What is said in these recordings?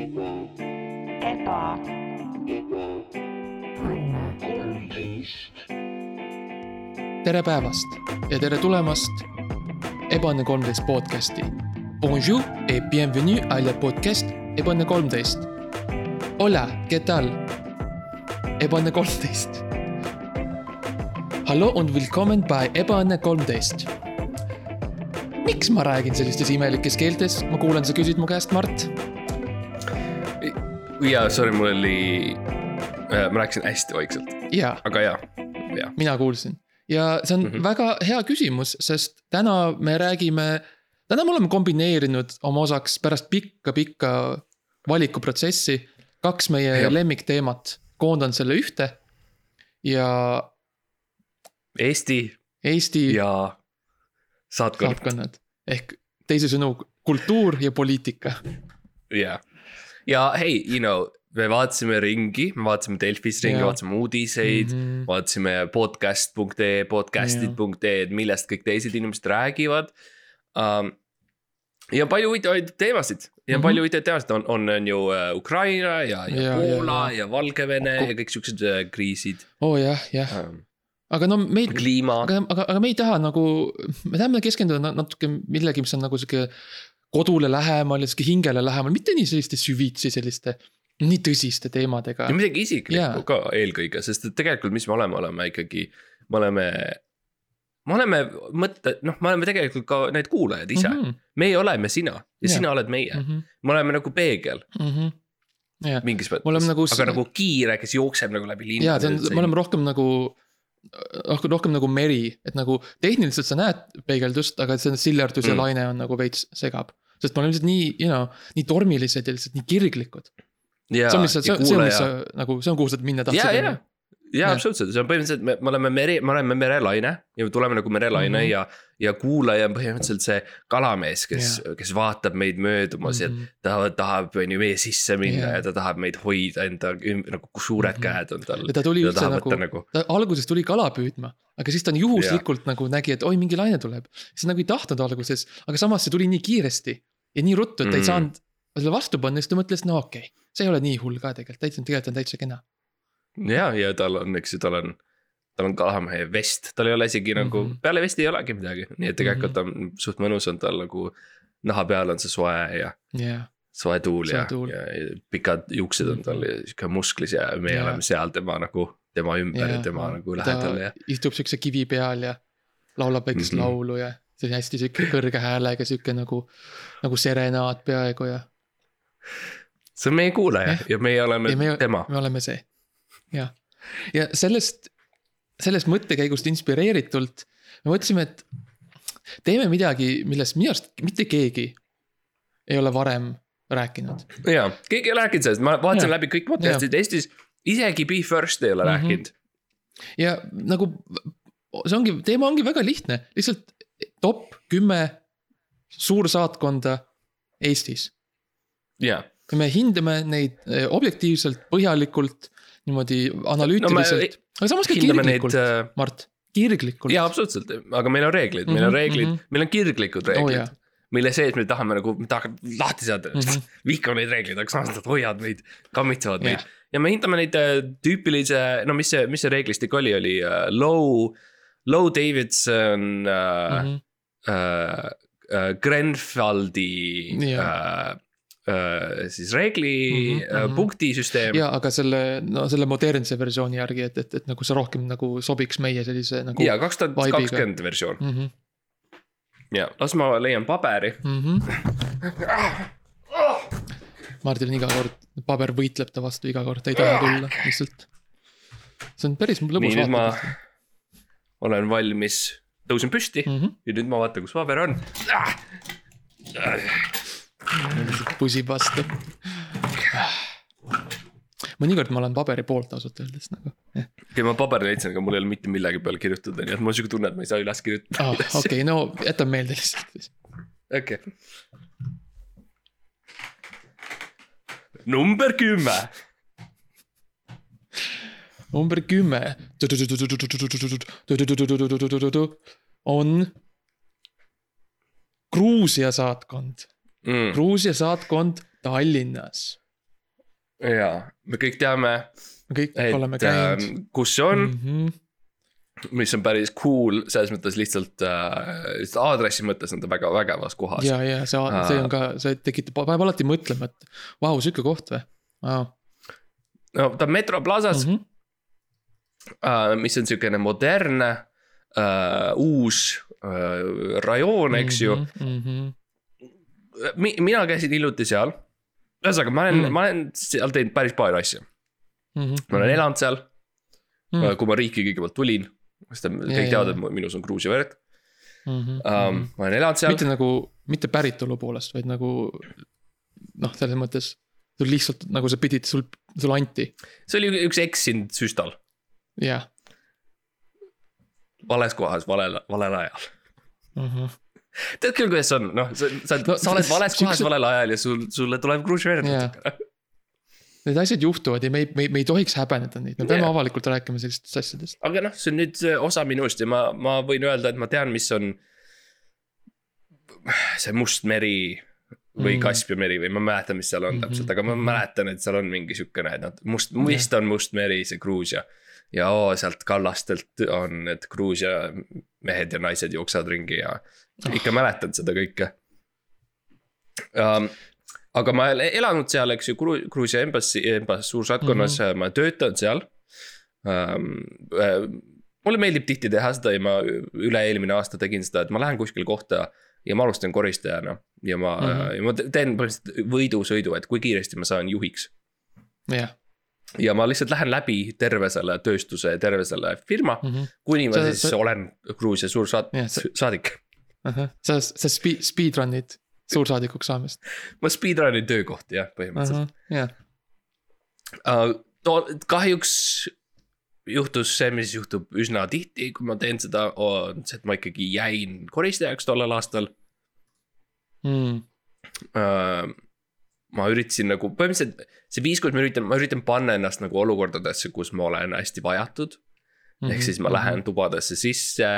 eba, tere päevast ja tere tulemast Ebaõnne kolmteist podcasti. Bonjour et bienvenue à la podcast Ebaõnne kolmteist. Hola, ¿qué tal? Ebaõnne kolmteist. Hallo und willkommen bei Ebaõnne kolmteist. miks ma räägin sellistes imelikes keeltes, ma kuulan, sa küsid mu käest, Mart. jaa, sorry, mul oli, ma rääkisin hästi vaikselt, ja aga jaa, jaa. mina kuulsin ja see on mm. -hmm. väga hea küsimus, sest täna me räägime, täna me oleme kombineerinud oma osaks pärast pikka-pikka valikuprotsessi kaks meie Jah. lemmikteemat, koondan selle ühte ja Eesti Eesti ja saatkond, saatkonnad ehk teisisõnu kultuur ja poliitika. jaa. Ja hei, you know, me vaatasime ringi, me vaatasime Delfis ringi, vaatasime uudiseid mm. -hmm. vaatasime podcast.ee, podcast'id.ee, et millest kõik teised inimesed räägivad um,. ja palju huvitavaid teemasid ja mm. -hmm. palju huvitavaid teemasid on, on, on ju äh, Ukraina ja, ja, Ja, Poola ja, ja. ja Valgevene Ko- ja kõik siuksed äh, kriisid oo oh, jah, jah, um,. aga no meid, kliima, aga, aga, aga me ei taha nagu, me tahame keskenduda na- natuke millegi, mis on nagu sihuke kodule lähemal ja sihuke hingele lähemal, mitte nii selliste süvitsi selliste nii tõsiste teemadega ja. midagi isiklikku Jaa. yeah. ka eelkõige, sest et tegelikult, mis me oleme, oleme ikkagi, me oleme. me oleme mõtte, noh, me oleme tegelikult ka need kuulajad ise mm, -hmm. meie oleme sina ja Jaa. sina oled meie mm, -hmm. me oleme nagu peegel mhm. ja, mingis mõttes nagu- aga nagu kiire, kes jookseb nagu läbi linna. ja see on, me oleme rohkem nagu, rohkem, rohkem nagu meri, et nagu tehniliselt sa näed peegeldust, aga see sillerdus ja Mm. laine on nagu veits segab. Sest me oleme lihtsalt nii, you know, nii tormilised ja lihtsalt nii kirglikud. see on see on, see on, mis sa nagu, see on, kuhu sa minna ja, tahtsid. ja, ja Jah. absoluutselt, see on põhimõtteliselt, me, me oleme mere, me oleme merelaine ja me tuleme nagu merelaine mm Mhm. -hmm. ja, ja kuulaja on põhimõtteliselt see kalamees, kes, kes vaatab meid möödumas mm -hmm. Mhm. ja ta tahab, on ju, meie sisse minna Jaa. ja ta tahab meid hoida enda nagu suured Mhm. käed on tal. ja ta tuli ta üldse tahab nagu nagu, ta alguses tuli kala püüdma, aga siis ta juhuslikult nagu nägi, et oi, mingi laine tuleb. siis nagu ei tahtnud alguses, aga samas see tuli nii kiiresti ja nii ruttu, et ta ei Mm. saanud selle vastu panna, siis ta mõtles, no okei okay,, see ei ole nii hull ka tegelikult, täitsa, tegelikult on täitsa kena. ja, ja tal on, eks ju, tal on, tal on kalamehe vest, tal ei ole isegi nagu mm, Mhm. -hmm. peale vesti ei olegi midagi, nii et tegelikult on suht mõnus on tal nagu. naha peal on see soe ja jah, soe tuul ja, ja, ja pikad juuksed on tal ja sihuke musklis ja meie Jaa. oleme seal tema nagu, tema ümber ja, ja tema nagu lähedal ja. istub siukse kivi peal ja laulab väikest mm Mhm. -hmm. laulu ja see on hästi sihuke kõrge häälega sihuke nagu, nagu serenaad peaaegu ja see on meie kuulaja Jah. ja meie oleme Ja me- tema. me oleme see. jah, ja sellest, sellest mõttekäigust inspireeritult me mõtlesime, et teeme midagi, millest minu arust mitte keegi ei ole varem rääkinud. ja, keegi ei ole rääkinud sellest, ma vaatasin Jaa. läbi kõik podcast'id Eestis, isegi Be First ei ole mm -hmm. rääkinud. ja nagu see ongi, teema ongi väga lihtne, lihtsalt top kümme suursaatkonda Eestis. ja, ja me hindame neid eh, objektiivselt, põhjalikult, niimoodi analüütiliselt no, aga samas ka kirglikult, äh, Mart, kirglikult. jaa, absoluutselt, aga meil on reeglid, meil on Mhm, reeglid mhm., meil on kirglikud reeglid jaa, mille sees me tahame nagu, me tahame lahti saada mm. -hmm. vihkame neid reegleid, aga samas nad hoiavad meid, kammitsevad meid Jah. ja me hindame neid äh, tüüpilise, no mis see, mis see reeglistik oli, oli uh, low, low Davidson uh, mm. -hmm. Uh, uh, Grenfaldi Jaa. uh, uh, siis reegli mm -hmm. punktisüsteem. ja aga selle, no selle modernse versiooni järgi, et, et, et nagu see rohkem nagu sobiks meie sellise nagu. ja kaks tuhat kakskümmend versioon mm. -hmm. ja las ma leian paberi. Mm -hmm. Mardil on iga kord, paber võitleb ta vastu iga kord, ta ei taha tulla, lihtsalt. see on päris lõbus nii, nüüd ma olen valmis, tõusen püsti mm Mhm. -hmm. ja nüüd ma vaatan, kus paber on ah!. pusib vastu. mõnikord ma olen paberi poolt ausalt öeldes nagu. okei, ma paberi leidsin, aga mul ei ole mitte millegi peale kirjutada, nii et mul on siuke tunne, et ma ei saa üles kirjutada Ah, okei, no jätan meelde lihtsalt. okei. number kümme. number kümme on Gruusia saatkond, Mm. Gruusia saatkond Tallinnas ja me kõik teame, me kõik et, oleme käinud äh,. kus see on mm. -hmm. mis on päris cool, selles mõttes lihtsalt äh,, lihtsalt aadressi mõttes on ta väga vägevas kohas. ja, ja see, see on ka, see tekitab, paneb alati mõtlema, et vau, sihuke koht või wow.? no ta on Metro Plazas mm. -hmm. Uh, mis on sihukene modernne uh,, uus uh, rajoon, eks ju mm. -hmm. Mi, mina käisin hiljuti seal. ühesõnaga, ma olen mm, -hmm. ma olen seal teinud päris palju asju mm. -hmm. ma olen elanud seal mm, -hmm. kui ma riiki kõigepealt tulin, sest kõik teavad, et minus on Gruusia verd mm. -hmm. Um, ma olen elanud seal. mitte nagu, mitte päritolu poolest, vaid nagu noh, selles mõttes sul lihtsalt nagu sa pidid, sul, sulle anti. see oli üks eks sind süstal. jah. Vales kohas, valel, valel ajal mm. -hmm. tead küll, kuidas see on, noh, sa, sa sa oled vales kohas valel ajal ja sul, sulle tuleb kruusiverd yeah. Need asjad juhtuvad ja me ei, me ei, me ei tohiks häbeneda neid, me peame yeah. avalikult rääkima sellistest asjadest. aga noh, see on nüüd osa minust ja ma, ma võin öelda, et ma tean, mis on. see Must meri või mm. Kaspia meri või ma ei mäleta, mis seal on mm -hmm. täpselt, aga ma mäletan, et seal on mingi siukene, et noh, must, vist on Must meri, see Gruusia. Ja oo, sealt kallastelt on need Gruusia mehed ja naised jooksevad ringi ja oh. ikka mäletan seda kõike um,. aga ma olen elanud seal, eks ju, Gruusia embassy, embassy suursaatkonnas mm, -hmm. ma töötan seal um,. Mulle meeldib tihti teha seda ja ma üle-eelmine aasta tegin seda, et ma lähen kuskile kohta ja ma alustan koristajana ja ma mm, -hmm. ja ma teen põhimõtteliselt võidusõidu, et kui kiiresti ma saan juhiks. jah yeah. Ja ma lihtsalt lähen läbi terve selle tööstuse, terve selle firma mm, -hmm. kuni ma sa, siis sa... olen Gruusia suursaat- yeah,, sa... saadik uh. -huh. sa, sa speed, speedrun'id suursaadikuks saamist. ma speedrun in töökohti jah, põhimõtteliselt uh. -huh. Yeah. Uh, no kahjuks juhtus see, mis juhtub üsna tihti, kui ma teen seda, on see, et ma ikkagi jäin koristajaks tollel aastal mm.. Uh, ma üritasin nagu põhimõtteliselt see viis, kuidas ma üritan, ma üritan panna ennast nagu olukordadesse, kus ma olen hästi vajatud mm. -hmm. ehk siis ma lähen mhm. tubadesse sisse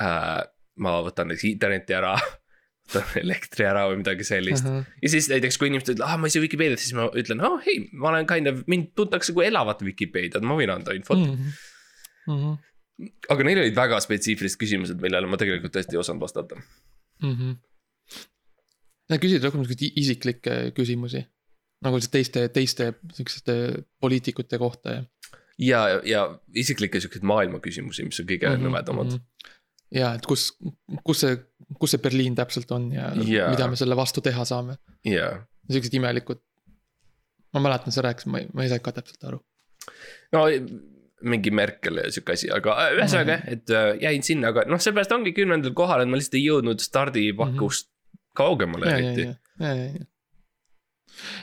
uh,. ma võtan näiteks interneti ära võtan elektri ära või midagi sellist uh. -huh. ja siis näiteks, kui inimesed ütlevad, ah ma ei saa Vikipeediat, siis ma ütlen, oh hei, ma olen kind of, mind tuntakse kui elavat Vikipeediat, ma võin anda infot. Mm -hmm. aga neil olid väga spetsiifilised küsimused, millele ma tegelikult tõesti ei osanud vastata mm. -hmm. Küsisid rohkem siukseid isiklikke küsimusi. nagu teiste, teiste siukeste poliitikute kohta ja. ja, ja isiklikke siukseid maailma küsimusi, mis on kõige mm -hmm. nõmedamad mm. -hmm ja et kus, kus see, kus see Berliin täpselt on ja yeah. mida me selle vastu teha saame siuksed imelikud. ma mäletan, sa rääkisid, ma ei, ma ei saanud ka täpselt aru. no mingi Merkel ja sihuke asi, aga ühesõnaga mm -hmm. et äh, jäin sinna, aga noh, seepärast ongi kümnendal kohal, et ma lihtsalt ei jõudnud stardipakust mm -hmm. Kaugemale eriti.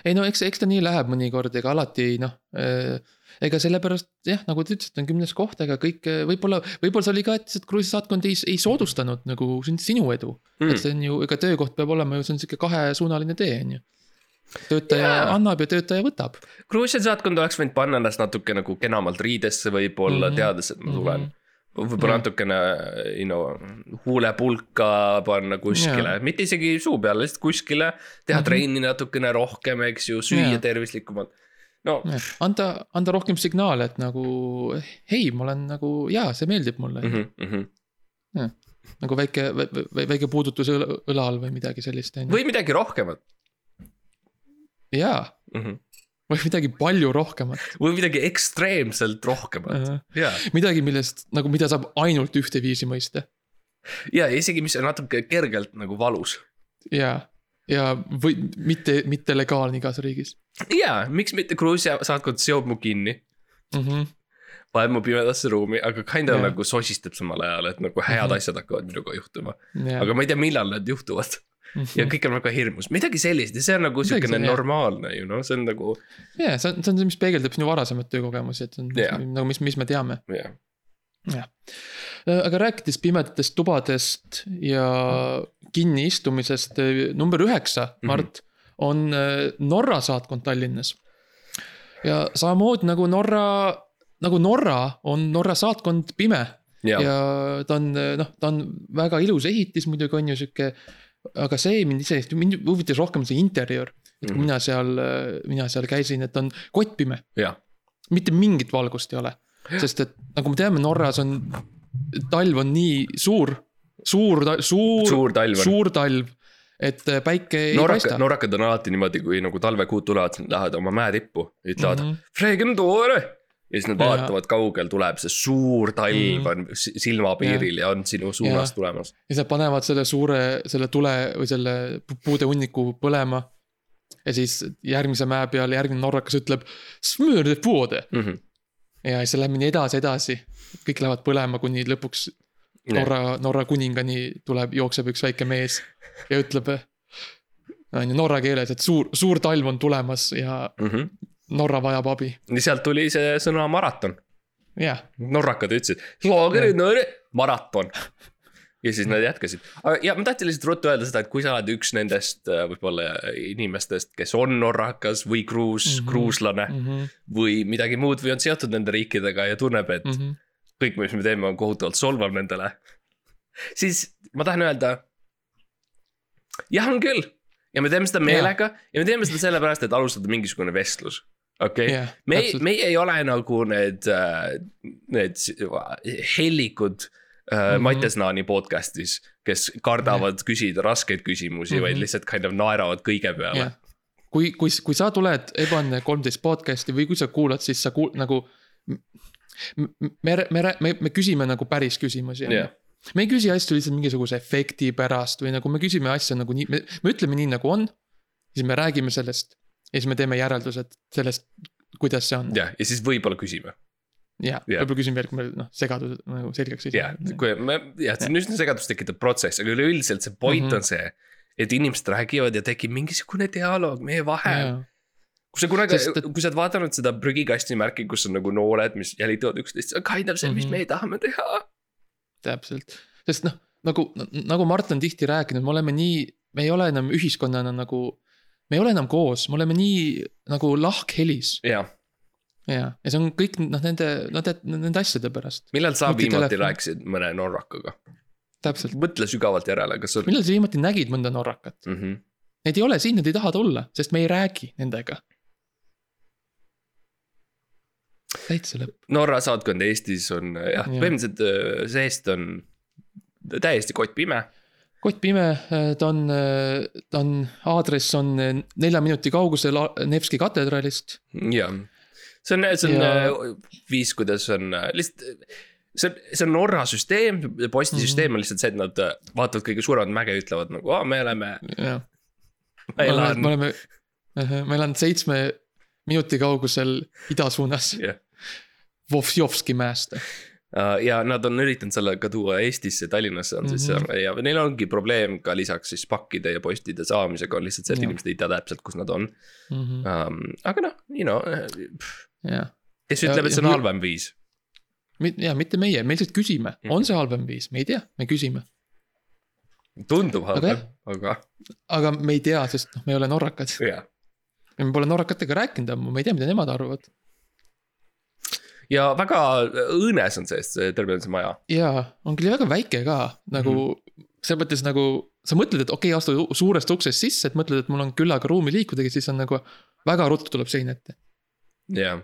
ei no eks, eks ta nii läheb mõnikord, ega alati noh äh, ega sellepärast jah, nagu te ütlesite, on kümnes koht, ega kõik võib-olla, võib-olla see oli ka, et lihtsalt Gruusia saatkond ei, ei soodustanud nagu sinu edu mm.. et see on ju, ega töökoht peab olema ju, see on sihuke kahesuunaline tee, on ju töötaja yeah. annab ja töötaja võtab. Gruusia saatkond oleks võinud panna ennast natuke nagu kenamalt riidesse võib-olla mm, -hmm. teades, et ma tulen mm. -hmm võib-olla natukene, you know, huulepulka panna kuskile mitte isegi suu peale, lihtsalt kuskile. teha mm -hmm. trenni natukene rohkem, eks ju, süüa yeah. tervislikumalt no. anda, anda rohkem signaale, et nagu hei, ma olen nagu jaa, see meeldib mulle mm. -hmm. Ja, nagu väike, väike puudutus õla all või midagi sellist. või midagi rohkemat. jaa mm. -hmm või midagi palju rohkemat. või midagi ekstreemselt rohkemat uh, -huh. yeah. midagi, millest nagu, mida saab ainult ühteviisi mõista. ja isegi, mis on natuke kergelt nagu valus. ja, ja või mitte, mitte legaalne igas riigis jaa, miks mitte Gruusia saatkond seob mu kinni mm. -hmm. paneb mu pimedasse ruumi, aga kinda yeah. nagu sosistab samal ajal, et nagu head mm -hmm. asjad hakkavad minuga juhtuma yeah.. aga ma ei tea, millal need juhtuvad mm. -hmm. ja kõik on väga hirmus, midagi sellist ja see on nagu siukene normaalne ju noh, see on nagu. jaa, see on, see on see, mis peegeldab sinu varasemat töökogemusi, et see on yeah. nagu, mis, mis me teame. jah jah, äh, aga rääkides pimedatest tubadest ja kinni istumisest, äh, number üheksa, Mart mm. -hmm on äh, Norra saatkond Tallinnas. ja samamoodi nagu Norra, nagu Norra on Norra saatkond pime. ja ta on noh, ta on väga ilus ehitis muidugi on ju sihuke, aga see mind iseenesest, mind huvitas rohkem see interjöör et kui mina seal, mina seal käisin, et on kottpime, mitte mingit valgust ei ole. sest et nagu me teame, Norras on, talv on nii suur, suur, suur, suur talv suur talv, et äh, päike ei norrakad, paista. norrakad on alati niimoodi, kui nagu talvekuud tulevad, lähevad oma mäetippu, ütlevad mm. -hmm. Fregen toore. Ja siis nad Jaa. vaatavad, kaugel tuleb see suur talv Mhm. on si- silmapiiril ja on sinu suunas Jaa. tulemas. ja siis nad panevad selle suure, selle tule või selle pu- puude hunniku põlema. ja siis järgmise mäe peal järgmine norrakas ütleb, smöörde puude ja siis see läheb nii edasi, edasi. kõik lähevad põlema, kuni lõpuks Norra, Norra kuningani tuleb, jookseb üks väike mees ja ütleb. on ju norra keeles, et suur, suur talv on tulemas ja Norra vajab abi, ja sealt tuli see sõna maraton. jah. norrakad ütlesid, maraton. ja siis nad jätkasid, ja ma tahtsin lihtsalt ruttu öelda seda, et kui sa oled üks nendest äh, võib-olla inimestest, kes on norrakas või kruus mm. -hmm. kruuslane Mm -hmm. või midagi muud või on seotud nende riikidega ja tunneb, et mm Mm -hmm. kõik, mis me teeme, on kohutavalt solvav nendele. siis ma tahan öelda. jah, on küll ja me teeme seda meelega ja me teeme seda sellepärast, et alustada mingisugune vestlus, okei okay? Jah, me, meie ei ole nagu need, need s- hellikud äh, mm. -hmm. Mattias Naani podcast'is, kes kardavad küsida raskeid küsimusi mm, -hmm. vaid Mhm. lihtsalt kind of naeravad kõige peale jah, kui, kui, kui sa tuled Ebaõnne kolmteist podcast'i või kui sa kuulad, siis sa kuul- nagu. me, me, me, me küsime nagu päris küsimusi, on ju me ei küsi asju lihtsalt mingisuguse efekti pärast või nagu me küsime asja nagu nii, me, me ütleme nii nagu on. siis me räägime sellest ja siis me teeme järeldused sellest, kuidas see on. jah, ja siis võib-olla küsime, ja jah. võib-olla küsin veel, kui meil noh, segadus nagu selgeks ei jah, kui me, jah, see on üsna segadust tekitav protsess, aga üleüldiselt see point mm. -hmm. on see. et inimesed räägivad ja tekib mingisugune dialoog meie vahel. kui sa kunagi, Sest kui sa oled vaadanud seda prügikasti märki, kus on nagu nooled, mis jälitavad üksteist, see on kind of see, mis Mhm. meie tahame teha. täpselt, sest noh, nagu, nagu Mart on tihti rääkinud, me oleme nii, me ei ole enam ühiskonnana nagu. Me ei ole enam koos, me oleme nii nagu lahkhelis jah, ja, ja see on kõik noh, nende, nende, nende asjade pärast, millal sa viimati rääkisid mõne norrakaga? täpselt. mõtle sügavalt järele, kas sul millal sa viimati nägid mõnda norrakat? mm. -hmm. Neid ei ole siin, nad ei taha tulla, sest me ei räägi nendega. täitsa lõpp. Norra saatkond Eestis on jah ja., põhimõtteliselt äh, seest on täiesti kottpime. Kott pime, ta on, ta on, aadress on nelja minuti kaugusel Nevski katedraalist. jah, see on, see on Ja- viis, kuidas on äh, lihtsalt. see on, see on Norra süsteem, postisüsteem Mhm. on lihtsalt see, et nad äh, vaatavad kõige suuremat mäge ja ütlevad nagu, aa, me oleme, ma me elan. oleme, me oleme seitsme minuti kaugusel ida suunas jah, Vovsjovski mäest. Äh, ja nad on üritanud selle ka tuua Eestisse, Tallinnasse on siis Mhm. see ja neil ongi probleem ka lisaks siis pakkide ja postide saamisega on lihtsalt see, et inimesed ei tea täpselt, kus nad on Mhm. um,. aga noh, you know, jah, kes Ja- ütleb, et see on halvem viis. ja mitte meie, me lihtsalt küsime, Mhm. on see halvem viis, me ei tea, me küsime. tundub Aga halvem aga aga me ei tea, sest noh, me ei ole norrakad. jah. me pole norrakatega rääkinud ammu, me ei tea, mida nemad arvavad. Ja väga õõnes on see, see terve see maja. jaa, on küll väga väike ka, nagu mm. -hmm. selles mõttes nagu sa mõtled, et okei okay,, astu suurest uksest sisse, et mõtled, et mul on küllaga ruumi liikudagi, siis on nagu väga ruttu tuleb sein ette. jah.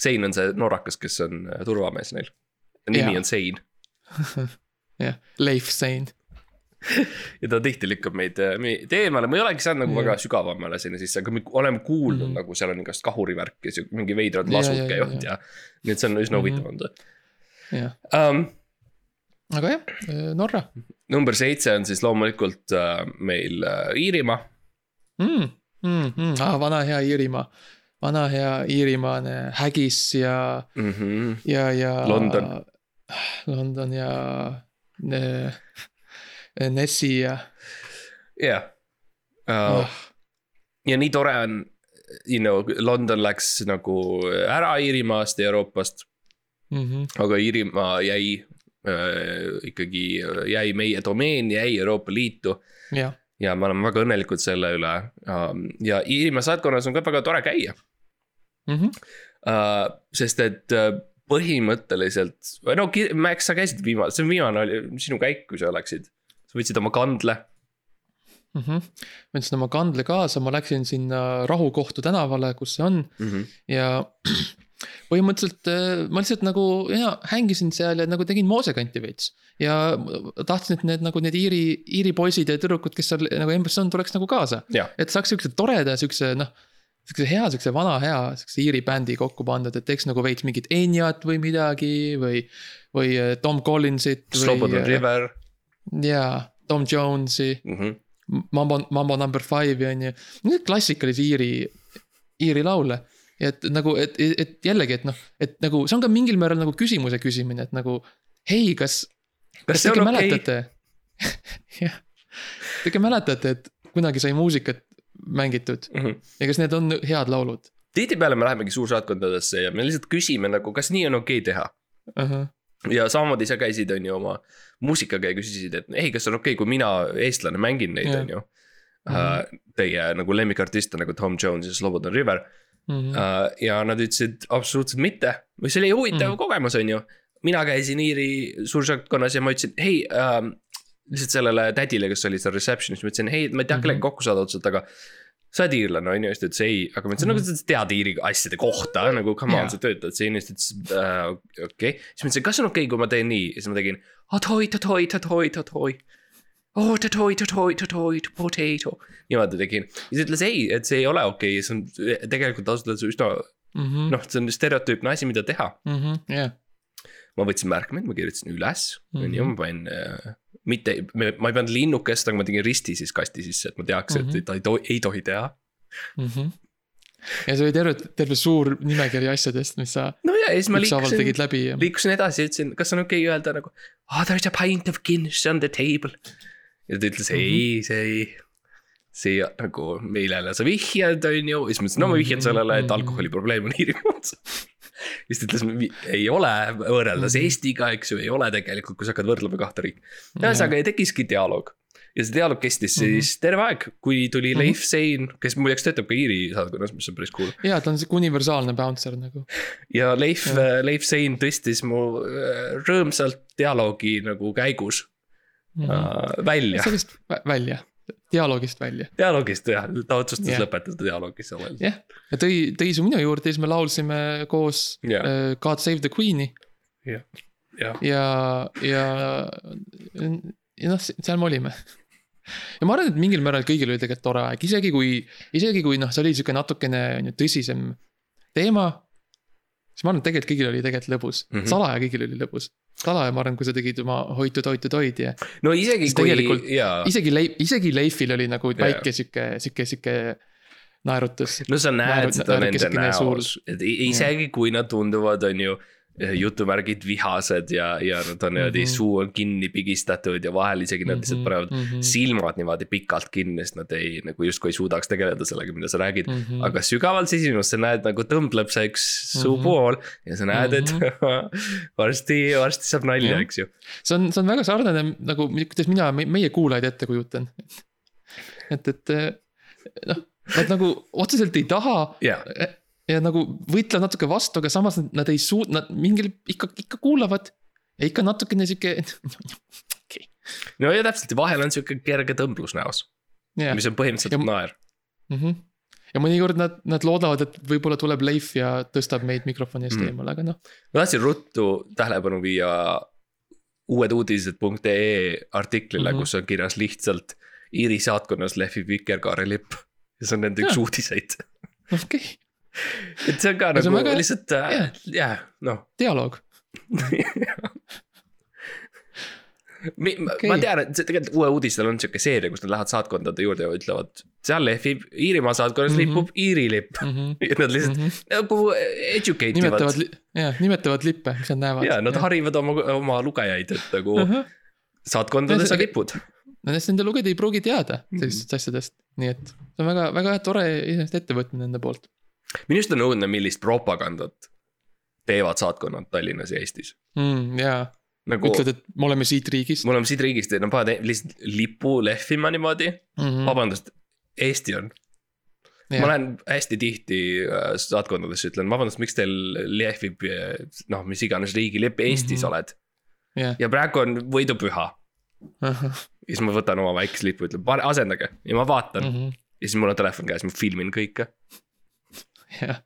Sein on see norrakas, kes on äh, turvamees neil. nimi Jaa. on Sein jah, Leif Sein. ja ta tihti lükkab meid äh, eemale, ma ei olegi saanud nagu Jah. väga sügavamale sinna sisse, aga me oleme kuulnud mm. -hmm. nagu seal on igast kahurivärki, mingi veidrad lasud ja, ja, käivad ja. ja. nii et see on üsna Mhm. huvitav olnud um,. aga jah, Norra number seitse on siis loomulikult äh, meil äh, Iirimaa. mm,. Mm, mm, ah, vana hea Iirimaa, vana hea Iirimaane Haggis ja, Mm -hmm. ja, ja. London.. London ja ne, Nessie ja jah. oh,. ja nii tore on, you know, London läks nagu ära Iirimaast ja Euroopast, Mm -hmm. aga Iirimaa jäi äh, ikkagi, jäi meie domeeni, jäi Euroopa Liitu. jah, ja me oleme väga õnnelikud selle üle ja Iirimaa saatkonnas on ka väga tore käia. Mhm. sest et äh, põhimõtteliselt, no Max, sa käisid viimane, see on viimane oli sinu käik, kui sa läksid. Sa võtsid oma kandle mm. -hmm. ma võtsin oma kandle kaasa, ma läksin sinna Rahukohtu tänavale, kus see on mm. -hmm. ja põhimõtteliselt äh, ma lihtsalt nagu ja hängisin seal ja nagu tegin moosekanti veits. ja tahtsin, et need nagu need Iiri, Iiri poisid ja tüdrukud, kes seal nagu embas on, tuleks nagu kaasa. et saaks siukse toreda siukse noh, siukse hea, siukse vana hea siukse Iiri bändi kokku pandud, et teeks nagu veits mingit Enyat või midagi või. või äh, Tom Collinsit Slobodan või. River jaa, Tom Jones'i, mm. -hmm. Mambo, Mambo number five'i on ju, klassikalisi Iiri, Iiri laule. et nagu, et, et jällegi, et noh, et nagu see on ka mingil määral nagu küsimuse küsimine, et nagu hei, kas kas see te ikka okay?? mäletate? jah, te ikka mäletate, et kunagi sai muusikat mängitud Mm -hmm. ja kas need on head laulud tihtipeale me lähemegi suursaatkondadesse ja me lihtsalt küsime nagu, kas nii on okei okay teha. uh? -huh. Ja samamoodi sa käisid, on ju, oma muusikaga ja küsisid, et ei, kas on okei okay,, kui mina, eestlane, mängin neid, on ju. Mhm. Teie nagu lemmikartiste nagu Tom Jones ja Slobodan River Mm -hmm. uh, ja nad ütlesid absoluutselt mitte. see oli huvitav mm. Mhm. kogemus, on ju. mina käisin Iiri suursaatkonnas ja ma ütlesin, hei uh,. lihtsalt sellele tädile, kes oli seal reception'is, ma ütlesin, hei, ma ei taha kellegagi kokku saada otseselt, aga. Sa oled iirlane on ju, siis ta ütles ei, aga ma ütlesin mm, nagu sa tead Iiri asjade kohta nagu come on Jaa. sa töötad siin siis ta ütles uh, okei okay.. siis ma ütlesin, kas on okei okay,, kui ma teen nii ja siis ma tegin. Atoi, tatoi, tatoi, tatoi. oh tatoi, tatoi, tatoi, potato. niimoodi tegin siis ütles ei, et see ei ole okei okay., see on tegelikult ausalt öeldes üsna mm -hmm. noh, see on stereotüüpne asi, mida teha. mm -hmm. yeah. ma võtsin märkmeid, ma kirjutasin üles, on ju, Mhm. ma panin äh,. mitte, ma ei pannud linnukest, aga ma tegin risti siis kasti sisse, et ma teaks, et Mhm. ta ei tohi, ei tohi teha. mm. -hmm. ja see oli terve, terve suur nimekiri asjadest, mis sa no ja, ja siis ma liikusin ja. liikusin edasi ja ütlesin, kas on okei okay öelda nagu. Oh there is a pint of Guinness on the table. ja ta ütles Mhm. ei, see ei, see nagu, millele sa vihjad, on ju, siis ma ütlesin, no ma vihjan sellele, et Mhm. alkoholiprobleem on Iirimaal. siis ta ütles, ei ole, võrreldes Mhm. Eestiga, eks ju, ei ole tegelikult, kui sa hakkad võrdlema kahte riiki. ühesõnaga ja tekkiski dialoog ja see dialoog kestis Mhm. siis terve aeg, kui tuli Mhm. Leif Sein, kes muideks töötab ka Iiri saatkonnas, mis on päris cool. ja ta on sihuke universaalne bouncer nagu. ja Leif Jah., Leif Sein tõstis mu äh, rõõmsalt dialoogi nagu käigus Mhm. äh, välja. sellest vä- välja, dialoogist välja. dialoogist jah, ta otsustas Jah. lõpetada dialoogi sellel. jah, ja tõi, tõi su minu juurde ja siis me laulsime koos Jah. äh, God Save the Queen'i jah, ja, ja, ja noh, seal me olime. ja ma arvan, et mingil määral kõigil oli tegelikult tore aeg, isegi kui, isegi kui noh, see oli sihuke natukene on ju tõsisem teema. siis ma arvan, et tegelikult kõigil oli tegelikult lõbus mm. -hmm. salaja kõigil oli lõbus. salaja, ma arvan, kui sa tegid oma hoitud, hoitud, hoid ja no isegi kui jaa, isegi Leif, isegi Leifil oli nagu väike sihuke, sihuke, sihuke naerutus. no sa näed naeru- seda nende näos, et isegi kui nad tunduvad, on ju jutumärgid vihased ja, ja nad on niimoodi mm Mhm. -hmm. suu on kinni pigistatud ja vahel isegi nad lihtsalt panevad mm Mhm. -hmm. silmad niimoodi pikalt kinni, sest nad ei nagu justkui ei suudaks tegeleda sellega, mida sa räägid mm. Mhm. -hmm. aga sügaval sisimas sa näed nagu tõmbleb see üks suu Mhm. pool ja sa näed, et varsti, varsti saab nalja, eks ju. see on, see on väga sarnane nagu, kuidas mina me- meie kuulajaid ette kujutan. et, et noh, nad nagu otseselt ei taha ja, ja nagu võitlevad natuke vastu, aga samas nad, ei suut-, nad mingil ikka, ikka kuulavad. ja ikka natukene sihuke, no ja täpselt ja vahel on sihuke kerge tõmblus näos, jah. mis on põhimõtteliselt Ja- naer. Mhm. ja mõnikord nad, nad loodavad, et võib-olla tuleb Leif ja tõstab meid mikrofoni eest Mm. eemale, aga noh. ma tahtsin ruttu tähelepanu viia uueduudised.ee artiklile mm. -hmm. kus on kirjas lihtsalt Iiri saatkonnas lehvib vikerkaarelipp. ja see on nende üks Jaa. uudiseid. okei, et see on ka Ja see nagu on väga- lihtsalt äh, jah. jah, noh. dialoog. Mi, ma, Okei. ma tean, et see tegelikult Uue uudistel on sihuke seeria, kus nad lähevad saatkondade juurde ja ütlevad. seal lehvib Iirimaa saatkonnas mm. -hmm. lipub Iiri lipp ja nad lihtsalt mm -hmm. nagu educate nimetavad ivad., jah, nimetavad lippe, mis nad näevad. ja nad harivad oma, oma lugejaid, et nagu uh Mhm. -huh. saatkondades on lipud. Nendest nende lugejad ei pruugi teada sellistest asjadest, nii et see on väga, väga tore iseenesest ettevõtmine nende poolt minu arust on õudne, millist propagandat teevad saatkonnad Tallinnas ja Eestis. mm,. jaa, nagu ütled, et me oleme siit riigist me oleme siit riigist ja nad panevad lihtsalt lipu lehvima niimoodi mm. -hmm. vabandust, Eesti on. ma lähen hästi tihti äh, saatkondadesse, ütlen vabandust, miks teil lehvib äh, noh, mis iganes riigilipp, Eestis mm. -hmm. oled. jah, ja praegu on võidupüha ja siis ma võtan oma väikese lipu, ütlen asendage ja ma vaatan mm. -hmm. ja siis mul on telefon käes, ma filmin kõike. Jah.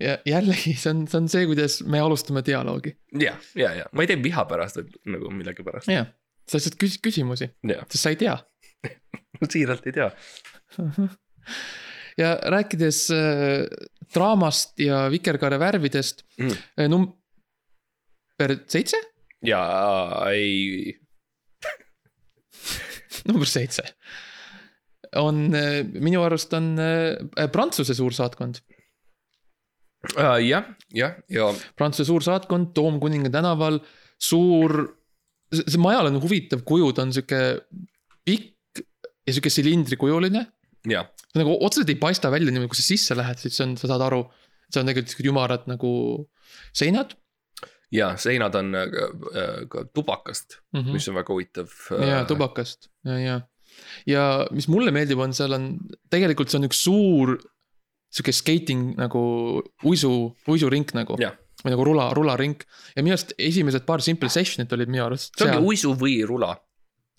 ja jällegi, see on, see on see, kuidas me alustame dialoogi. ja, ja, ja ma ei tee viha pärast, vaid nagu millegipärast, jah, sa lihtsalt küsid küsimusi, sest sa ei tea. siiralt ei tea. ja rääkides äh, draamast ja vikerkaare värvidest Mm. äh, number seitse, ja ei, number seitse. On äh, minu arust on äh, Prantsuse suursaatkond, äh, jah, jah, ja Prantsuse suursaatkond Toomkuninga tänaval, suur. see majal on huvitav kuju, ta on sihuke pikk ja sihuke silindrikujuline ja, nagu otseselt ei paista välja niimoodi, kui sa sisse lähed, siis on, sa saad aru. see on tegelikult siuksed ümarad nagu seinad ja seinad on äh, äh, ka tubakast mm. mm, -hmm. mis on väga huvitav. ja tubakast ja, ja. Ja mis mulle meeldib, on seal on, tegelikult see on üks suur. sihuke skating nagu uisu, uisurink nagu. Jah. või nagu rula, rularink ja minu arust esimesed paar simple session'it olid minu arust. see ongi uisu või rula.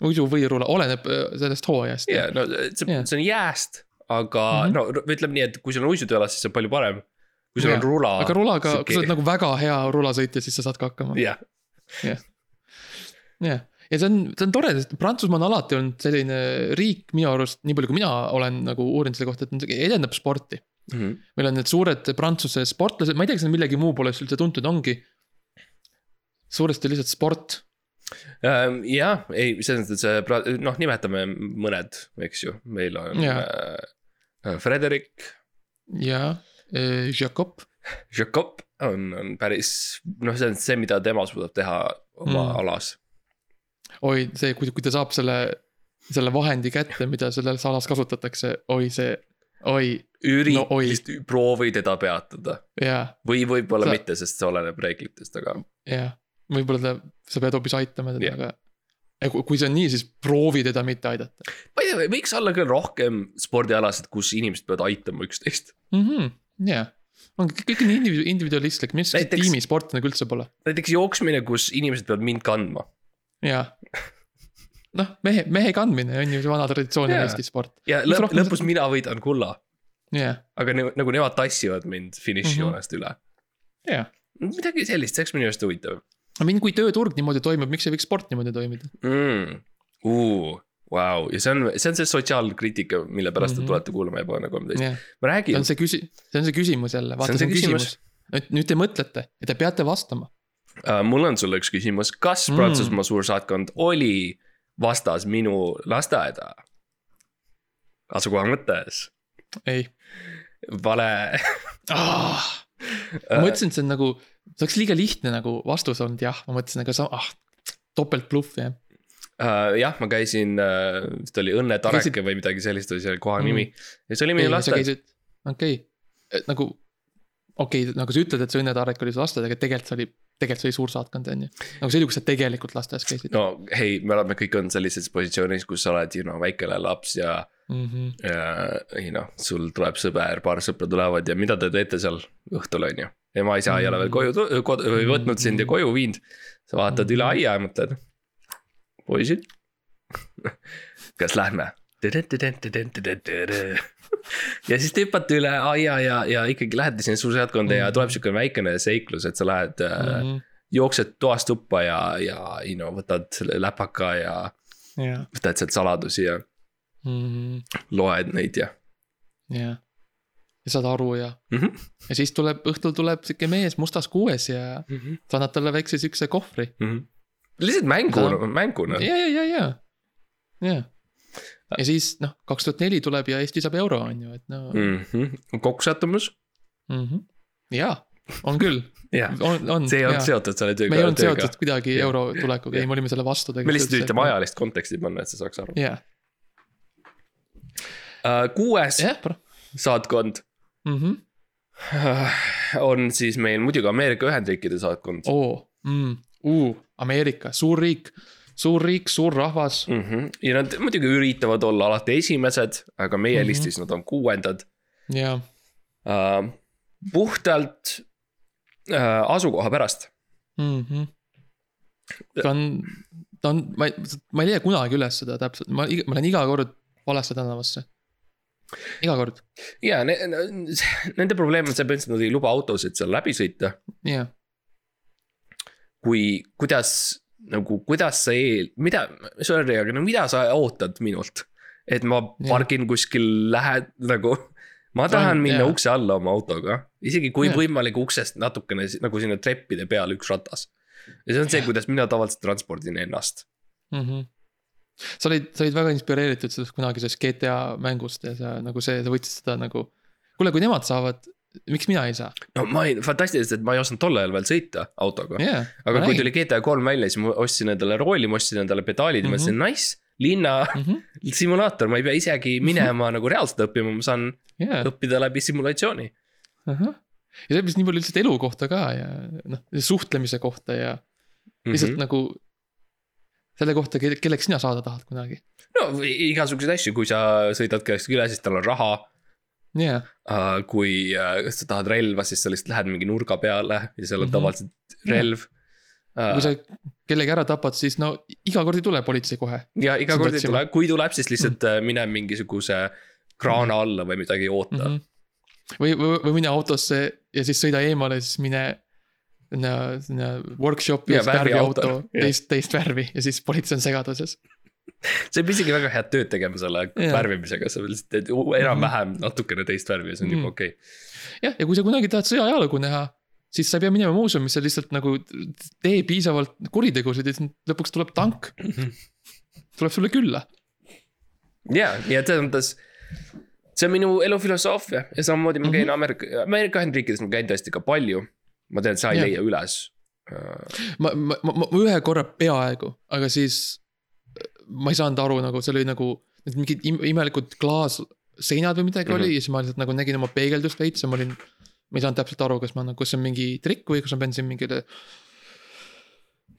uisu või rula, oleneb äh, sellest hooajast. ja no see, Jah. see on jääst, aga mm. -hmm. no ütleme nii, et kui sul on uisud jalas, siis see on palju parem. kui sul Jah. on rula. aga rulaga, kui sa oled nagu väga hea rulasõitja, siis sa saad ka hakkama. jah, jah, ja see on, see on tore, sest Prantsusmaa on alati olnud selline riik minu arust, nii palju kui mina olen nagu uurinud selle kohta, et edendab sporti. Mhm. meil on need suured Prantsuse sportlased, ma ei tea, kas nad millegi muu poolest üldse tuntud ongi. suuresti lihtsalt sport, Ähm, jah, ei, selles mõttes, et see noh, nimetame mõned, eks ju, meil on Jah. äh, Frederik, ja äh, Jacob. Jacob on, on päris, noh, see on see, mida tema suudab teha oma Mm. mm. alas. Oi, see, kui, kui ta saab selle, selle vahendi kätte, mida selles alas kasutatakse, oi see, oi, üri- No proovi teda peatada jaa, või võib-olla Sa- mitte, sest see oleneb reeglitest, aga jaa. võib-olla ta, sa pead hoopis aitama teda Jah. aga. kui, see on nii, siis proovi teda mitte aidata ma ei tea, võiks olla küll rohkem spordialasid, kus inimesed peavad aitama üksteist. mm -hmm, jaa ongi kõik- kõik nii individu- individualistlik, see Näiteks- tiimisport nagu üldse pole, näiteks jooksmine, kus inimesed peavad mind kandma. Jaa. noh, mehe, mehe kandmine on ju see vana traditsioon Jaa. Eesti sport, ja lõp, rohkem lõpus mina võidan kulla, jaa, aga ne, nagu nemad tassivad mind finišijoonest mm -hmm. üle. jaa. midagi sellist, see oleks minu arust huvitav aga mind, kui tööturg niimoodi toimub, miks ei võiks sport niimoodi toimida? mm.. Vau, ja see on, see on see sotsiaalkriitika, mille pärast te Mhm. tulete kuulama Ebaõnne kolmteist. jah, ma see räägin on, see küsi-, see on see küsimus jälle, vaata see on küsimus. nüüd, nüüd te mõtlete ja te peate vastama. Uh, mul on sulle üks küsimus, kas Mm. Prantsusmaa suursaatkond oli vastas minu lasteaeda? asukoha mõttes, ei vale ah,. ma mõtlesin, et see on nagu, see oleks liiga lihtne nagu vastus olnud jah, ma mõtlesin, aga sa, ah, topeltbluff jah. uh,. jah, ma käisin uh,, vist oli Õnne Tareke Käisid- või midagi sellist oli selle koha Mm. nimi ja see oli meie lasteaed. okei okay., nagu okei okay,, nagu sa ütled, et see Õnne Tarek oli su lasteaed, aga tegelikult see oli, tegelikult see oli suursaatkond on ju. nagu see oli, kus sa tegelikult lasteaias käisid no hei, me oleme kõik olnud sellises positsioonis, kus sa oled, you know, väikene laps ja mm. -hmm. ja you know, sul tuleb sõber, paar sõpra tulevad ja mida te teete seal õhtul, on ju. ema-isa ei ole veel koju, kodu või võtnud sind ja koju viinud. sa vaatad üle aia ja mõtled, poisid, kas lähme? Ja siis te hüppate üle aia ja, ja ikkagi lähete sinna suursaatkonda ja tuleb siukene väikene seiklus, et sa lähed mm, Mm -hmm. jooksed toast tuppa ja, ja you know, võtad selle läpaka ja jah, võtad sealt saladusi ja loed neid ja jah. ja saad aru ja, mm. -hmm. ja siis tuleb, õhtul tuleb sihuke mees mustas kuues ja Mm -hmm. sa annad talle väikse siukse kohvri. Mm -hmm. lihtsalt mängu mänguna. ja, ja, ja, ja, ja. Ja siis noh, kaks tuhat neli tuleb ja Eesti saab euro on ju, et no mm. Mm -hmm. kokkusattumus, mm. -hmm. jaa, on küll, jah, see ei olnud seotud selle tööga. me ei olnud seotud kuidagi Jah. euro tulekuga, ei, me olime selle vastu me lihtsalt üritame. ajalist konteksti panna, et sa saaks aru. jah, kuues jah, saatkond on siis meil muidugi Ameerika Ühendriikide saatkond oo, mm, uu, Ameerika, suur riik, suur riik, suur rahvas. mm. -hmm. ja nad muidugi üritavad olla alati esimesed, aga meie mm. -hmm. listis nad on kuuendad ja, uh,. puhtalt uh, asukoha pärast see on ta on, ma ei, ma ei leia kunagi üles seda täpselt, ma, ma lähen iga kord valesse tänavasse. iga kord, ja ne, ne, nende probleem on see põhimõtteliselt, nad ei luba autosid seal läbi sõita. jah, kui, kuidas nagu, kuidas sa eel-, mida, sorry, aga no mida sa ootad minult? et ma pargin kuskil lähe-, nagu. ma tahan on- minna jaa. ukse alla oma autoga, isegi kui Jah. võimalik uksest natukene nagu sinna treppide peale üks ratas. ja see on see, kuidas mina tavaliselt transpordin ennast. mhmh. sa olid, sa olid väga inspireeritud sellest kunagisest GTA mängust ja sa nagu see, sa võtsid seda nagu. kuule, kui nemad saavad, miks mina ei saa? no ma ei, fantastiliselt, et ma ei osanud tol ajal veel sõita autoga. jaa. aga kui tuli GTA kolm välja, siis ma ostsin endale rooli, ma ostsin endale pedaalid ja Mhm. mõtlesin, nice, linna simulaator, ma ei pea isegi minema nagu reaalselt õppima, ma saan jaa, õppida läbi simulatsiooni. ahah. ja sellepärast nii palju lihtsalt elu kohta ka ja noh, suhtlemise kohta ja lihtsalt Mhm. nagu. selle kohta, kelleks sina saada tahad kunagi. no igasuguseid asju, kui sa sõidad kellestki üle, siis tal on raha. jaa, kui äh, sa tahad relva, siis sa lihtsalt lähed mingi nurga peale ja seal on Mhm. tavaliselt relv. kui sa kellegi ära tapad, siis no iga kord ei tule politsei kohe. ja iga kord ei tule, kui tuleb, siis lihtsalt Mhm. äh, mine mingisuguse kraana alla või midagi oota mm. -hmm. või, või, või mine autosse ja siis sõida eemale, siis mine sinna, sinna workshop'i ja siis värvi auto jah. teist, teist värvi ja siis politsei on segaduses. Sa ei pea isegi väga head tööd tegema selle. Mhm. värvimisega, sa lihtsalt teed enam-vähem natukene teist värvi ja see on juba Mhm. okei okay.. jah, ja kui sa kunagi tahad sõjaajalugu näha, siis sa ei pea minema muuseumisse, lihtsalt nagu tee piisavalt kuritegusid ja siis lõpuks tuleb tank. tuleb sulle külla. ja, et selles mõttes. see on minu elu filosoofia ja samamoodi ma käin Mhm. Ameerika, Ameerika Ühendriikides ma käin tõesti ka palju. ma tean, et sa ei Jah. leia üles. Äh, ma, ma, ma, ma ühe korra peaaegu, aga siis ma ei saanud aru nagu see oli nagu need mingid im- imelikud klaasseinad või midagi mm -hmm. Mhm. oli ja siis ma lihtsalt nagu nägin oma peegeldust veits ja ma olin. ma ei saanud täpselt aru, kas ma nagu, kas see on mingi trikk või kas ma pean siin mingile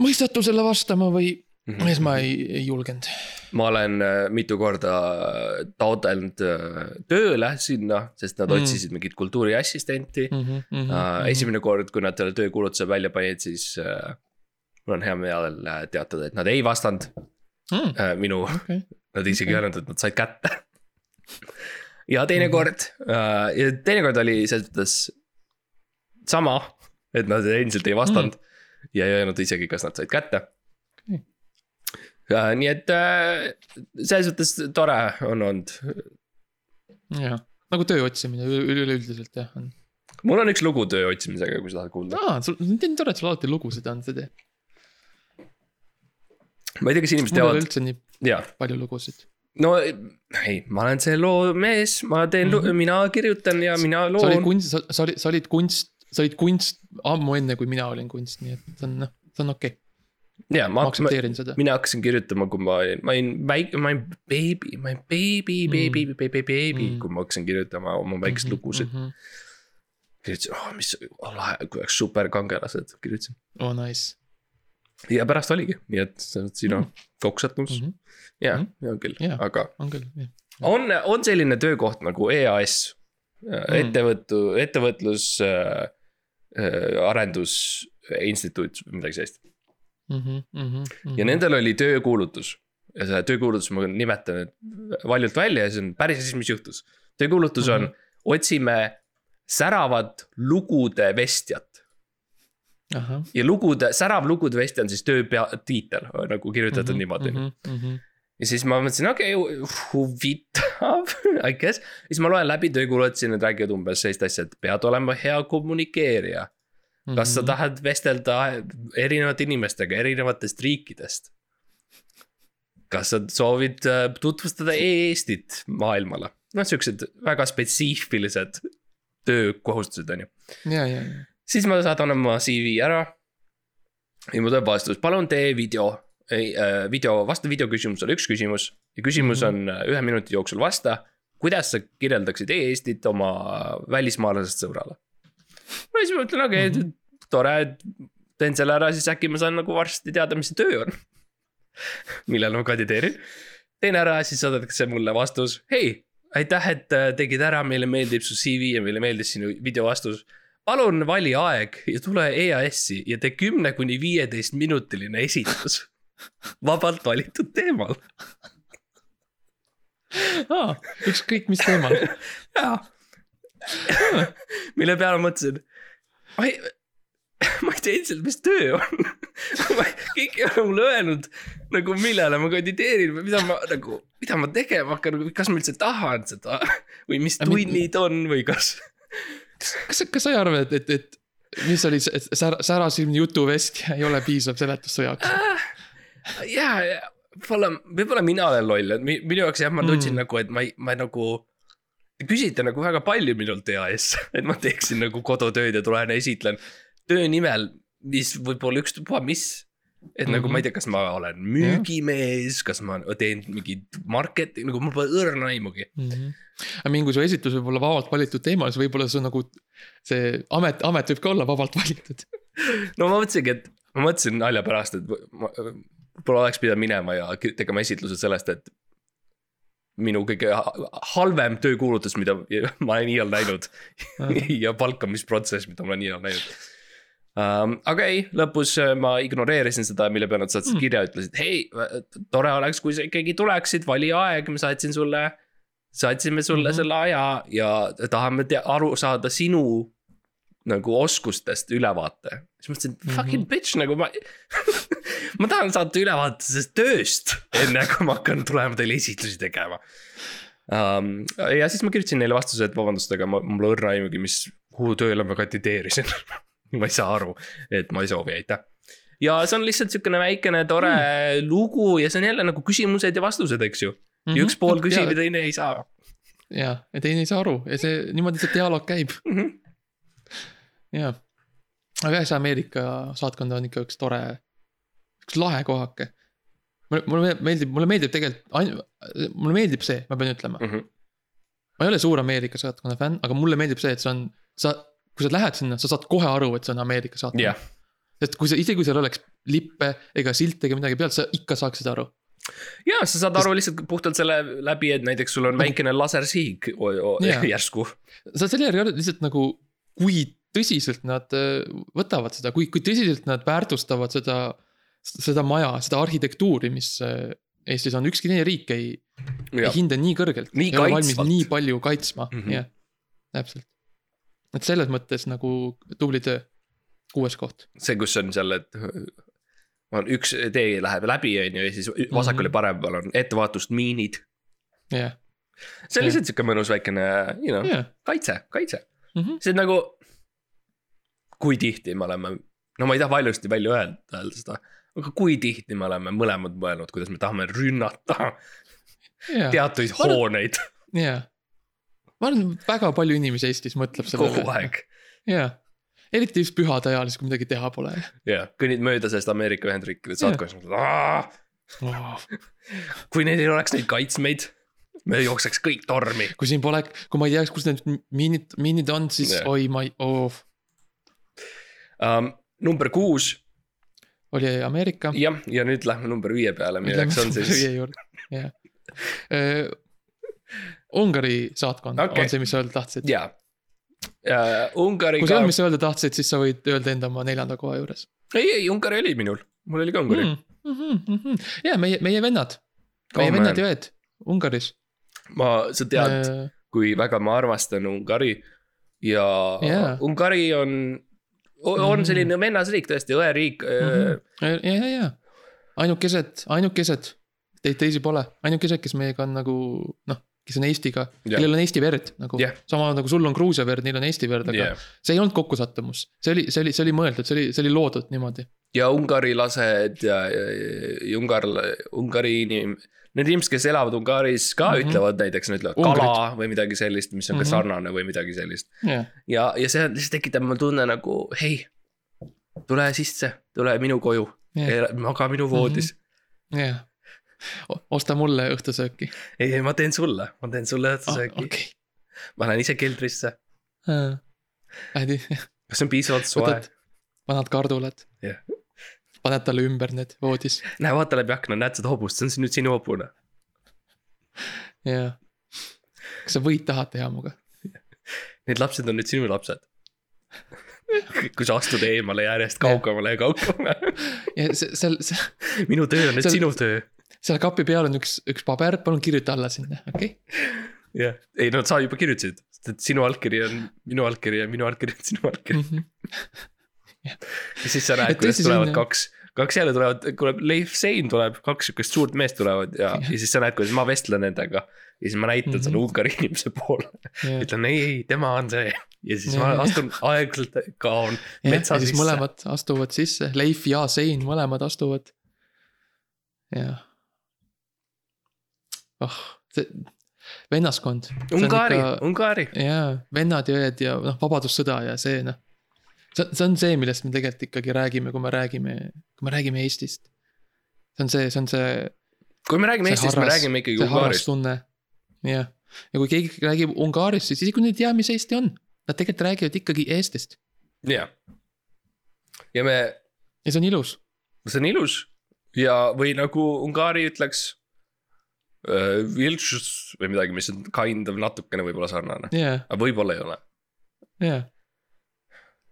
mõistatusele vastama või ja siis ma ei, ei julgenud. ma olen äh, mitu korda taotlenud äh, tööle sinna, sest nad Mm. otsisid mingit kultuuriassistenti mm. mm. -hmm, -hmm. esimene kord, kui nad selle töökuulutuse välja panid, siis äh, mul on hea meel äh, teatada, et nad ei vastanud mm,. äh, minu, okei, nad isegi ei okei. öelnud, et nad said kätte. ja teinekord äh, ja teinekord oli selles mõttes sama, et nad endiselt ei vastanud mm. ja ei öelnud isegi, kas nad said kätte Okei. äh,. nii et äh, selles mõttes tore on olnud. jah, nagu töö otsimine üle- üleüldiselt jah on. mul on üks lugu töö otsimisega, kui sa tahad kuulda. aa, sul, tore, et sul alati lugusid on, see teeb. Ma ei tea, kas inimesed mul ei ole teavad, üldse nii jaa, palju lugusid. no ei, ma olen see loo mees, ma teen mm. -hmm. mina kirjutan ja mina sa olid loon. kunst, sa, olid, sa olid kunst, sa olid kunst ammu enne, kui mina olin kunst, nii et see on noh, see on okei okay., ja ma ma aktsepteerin seda. mina hakkasin kirjutama, kui ma olin, ma olin väike, ma olin beebi, ma olin beebi, beebi, beebi, beebi, Mm. kui ma hakkasin kirjutama oma väikseid lugusid. -hmm. kirjutasin, oh mis oh, lahe, kui oleks superkangelased, kirjutasin. oh nice ja pärast oligi, nii et see on Mm. koksatus mm. -hmm. ja Mhm., hea küll Jaa., aga on küll, jah. on, on selline töökoht nagu EAS mm., ettevõtu, ettevõtlus äh, äh, arendusinstituut või midagi sellist. mm. -hmm. ja nendel oli töökuulutus ja see töökuulutus ma nimetan nüüd valjult välja ja see on päris asi, mis juhtus. töökuulutus on mm, Mhm. -hmm. otsime säravat lugude vestjat ahah. ja lugude, särav lugude vestja on siis töö pea, tiitel nagu kirjutatud mm -hmm. niimoodi mm. mm. -hmm. -hmm. ja siis ma mõtlesin, okei okay,, huvitav, I guess. siis ma loen läbi töökuulutusi, nad räägivad umbes sellist asja, et pead olema hea kommunikeerija. kas Mhm. sa tahad vestelda erinevate inimestega erinevatest riikidest? kas sa soovid äh, tutvustada e-Eestit maailmale? noh, siuksed väga spetsiifilised töökohustused on ju. ja, ja, ja. Siis ma saadan oma CV ära. ja mul tuleb vastus, palun tee video, ei äh, video, vasta videoküsimusele üks küsimus ja küsimus Mhm. on äh, ühe minuti jooksul vasta. kuidas sa kirjeldaksid e-Eestit oma välismaalasest sõbrale? no siis ma ütlen, okei okay, Mhm., tore, et teen selle ära, siis äkki ma saan nagu varsti teada, mis see töö on. millal ma kandideerin. teen ära, siis saadetakse mulle vastus, hei, aitäh, et äh, tegid ära, meile meeldib su CV ja meile meeldis sinu video vastus. Palun vali aeg ja tule EAS-i ja tee kümne kuni viieteist minutiline esitlus. vabalt valitud teemal. aa, ükskõik mis teemal. jaa. mille peale ma mõtlesin, ma ei, ma ei tea endiselt, mis töö on. keegi ei ole mulle öelnud nagu millele ma kandideerin või mida ma nagu, mida ma tegema hakkan, kas ma üldse tahan seda või mis tunnid on või kas. kas, kas sa ei arva, et, et, et mis oli see sära, särasilmne jutuvest ja ei ole piisav seletus su jaoks? ja, ja võib-olla, võib-olla mina olen loll, et mi- minu jaoks jah, ma tundsin Mm. mm. nagu, et ma ei, ma ei nagu. Te küsite nagu väga palju minult EAS, et ma teeksin nagu kodutööd ja tulen ja esitlen töö nimel, mis võib olla ükstapuha mis. et mm -hmm. nagu Mhm. ma ei tea, kas ma olen müügimees, kas ma teen mingit marketi, nagu mul pole õrna aimugi. Aga mingi su esitus võib olla vabalt valitud teemal, siis võib-olla see on nagu see amet, amet võib ka olla vabalt valitud. no ma mõtlesingi, et ma mõtlesin nalja pärast, et ma võib-olla oleks pidanud minema ja tegema esitlused sellest, et minu kõige ha- halvem töökuulutus, mida ma olen iial näinud ja palkamisprotsess, mida ma olen iial näinud um,. aga ei, lõpus äh, ma ignoreerisin seda, mille peale nad saatsid Mm. kirja, ütlesid hei, tore oleks, kui sa ikkagi tuleksid, vali aeg, ma saatsin sulle. Saatsime sulle mm Mhm. -hmm. selle aja ja tahame tea- aru saada sinu nagu oskustest ülevaate. siis mõtlesin, Mhm. fucking bitch nagu ma ma tahan saada ülevaate sellest tööst, enne kui ma hakkan tulema teile esitlusi tegema um,. ja siis ma kirjutasin neile vastuse, et vabandust, aga ma, mul õrna aimugi, mis, kuhu tööle ma kandideerisin ma ei saa aru, et ma ei soovi, aitäh. ja see on lihtsalt sihukene väikene tore mm. lugu ja see on jälle nagu küsimused ja vastused, eks ju. Mhm. ja üks pool küsib ja teine ei saa ja, ja teine ei saa aru ja see niimoodi see dialoog käib mm. -hmm. ja. aga jah, see Ameerika saatkond on ikka üks tore, üks lahe kohake. mulle, mulle meeldib, mulle meeldib tegelikult mulle meeldib see, ma pean ütlema. Mm -hmm. ma ei ole suur Ameerika saatkonna fänn, aga mulle meeldib see, et see on, sa, kui sa lähed sinna, sa saad kohe aru, et see on Ameerika saatkond jah, sest kui sa, isegi kui seal oleks lippe ega silte ega midagi peal, sa ikka saaksid aru. Ja sa saad aru lihtsalt puhtalt selle läbi, et näiteks sul on väikene lasersihik Jaa. järsku. sa selle järgi lihtsalt nagu, kui tõsiselt nad äh, võtavad seda, kui, kui tõsiselt nad väärtustavad seda, seda maja, seda arhitektuuri, mis äh, Eestis on, ükski teine riik ei, ei hinda nii kõrgelt. Ei ole valmis nii palju kaitsma mm. -hmm. jah, täpselt. et selles mõttes nagu tubli töö, kuues koht. see, kus on seal, et on üks tee läheb läbi, on ju, ja siis vasakul ja Mhm. paremal on ettevaatust miinid. jah, see on lihtsalt sihuke mõnus väikene, you know, jah. kaitse, kaitse. Mhm. see on nagu, kui tihti me oleme, no ma ei taha valjusti välja öelda, öelda seda, aga kui tihti me oleme mõlemad mõelnud, kuidas me tahame rünnata teatuid Ma arvan- hooneid jah. ma arvan, väga palju inimesi Eestis mõtleb sellele. kogu aeg. jah, eriti just pühade ajal, siis kui midagi teha pole jah, kõnnid mööda sellest Ameerika Ühendriikide saatkonnast, oh.. kui neil ei oleks neid kaitsmeid, me jookseks kõik tormi. kui siin pole, kui ma ei teaks, kus need miinid, miinid on, siis Jah. oi, ma ei oh., Um, number kuus, oli Ameerika. jah, ja nüüd lähme number viie peale, milleks on siis, jah. Ungari saatkond okay. On see, mis sa öelda tahtsid. jaa uh,. Ungari kui see ka mis sa öelda tahtsid, siis sa võid öelda enda oma neljanda koha juures ei, ei Ungari oli minul, mul oli ka Ungari mm.. mm. -hmm, mm -hmm. ja meie, meie vennad, Oh, meie man. vennad ja õed Ungaris. ma, sa tead uh,, kui väga ma armastan Ungari ja Jaa. Ungari on, on Mhm. selline vennasriik tõesti, õeriik mm. ja, ja, ja, ainukesed, ainukesed, teid teisi pole, ainukesed, kes meiega on nagu noh, kes on Eestiga, Jah. kellel on Eesti verd nagu Jah. sama nagu sul on Gruusia verd, neil on Eesti verd, aga Yeah. see ei olnud kokkusattumus, see oli, see oli, see oli mõeldud, see oli, see oli loodud niimoodi. ja ungarilased ja, ja, ja Ungar, Ungari inim-, need inimesed, kes elavad Ungaris ka mm Mhm. -hmm. ütlevad näiteks, nad ütlevad Ungrid. kala või midagi sellist, mis on mm -hmm. Mhm. ka sarnane või midagi sellist. jah, ja, ja see lihtsalt tekitab mul tunne nagu hei, tule sisse, tule minu koju jah, maga minu voodis mm. jah. Osta mulle õhtusööki. ei, ei ma teen sulle, ma teen sulle õhtusööki okay., okei. ma lähen ise keldrisse, Lähed, kas on piisavalt soe vanad kardulad Jah. paned talle ümber need voodis, näe, vaata läbi akna, näed seda hobust, see on siin nüüd sinu hobune. jah. kas sa võid, tahad teha minuga? Need lapsed on nüüd sinu lapsed. kui sa astud eemale järjest kaugemale ja kaugemale. ja see, seal, seal, minu töö on nüüd Seal- sinu töö. Seal kapi peal on üks, üks paber, palun kirjuta alla sinna, okei jah, ei no sa juba kirjutasid, et sinu allkiri on minu allkiri ja minu allkiri on sinu allkiri. okay.. ja siis sa näed, kuidas tulevad selline- kaks, kaks jälle tulevad, tuleb Leif Sein tuleb, kaks sihukest suurt meest tulevad ja, ja siis sa näed, kuidas ma vestlen nendega. ja siis ma näitan selle Mhm. Ungari inimese poole, ütlen ei, ei, tema on see. ja siis Ja, ma ja. astun aeglaselt, kaon metsa ja sisse. mõlemad astuvad sisse, Leif ja Sein mõlemad astuvad. jah. oh, vennaskond. Ungari, Ungari. jaa, vennad ja õed ja noh, vabadussõda ja see noh. see, see on see, millest me tegelikult ikkagi räägime, kui me räägime, kui me räägime Eestist. see on see, see on see kui me räägime Eestist, me räägime ikkagi Ungarist. harrastunne, jah. ja kui keegi räägib Ungarist, siis isegi nad ei tea, mis Eesti on, nad tegelikult räägivad ikkagi Eestist jah. ja me, ja see on ilus. see on ilus ja, või nagu Ungari ütleks. Viltšus või midagi, mis on kind of natukene võib-olla sarnane, jaa, aga võib-olla ei ole. jaa.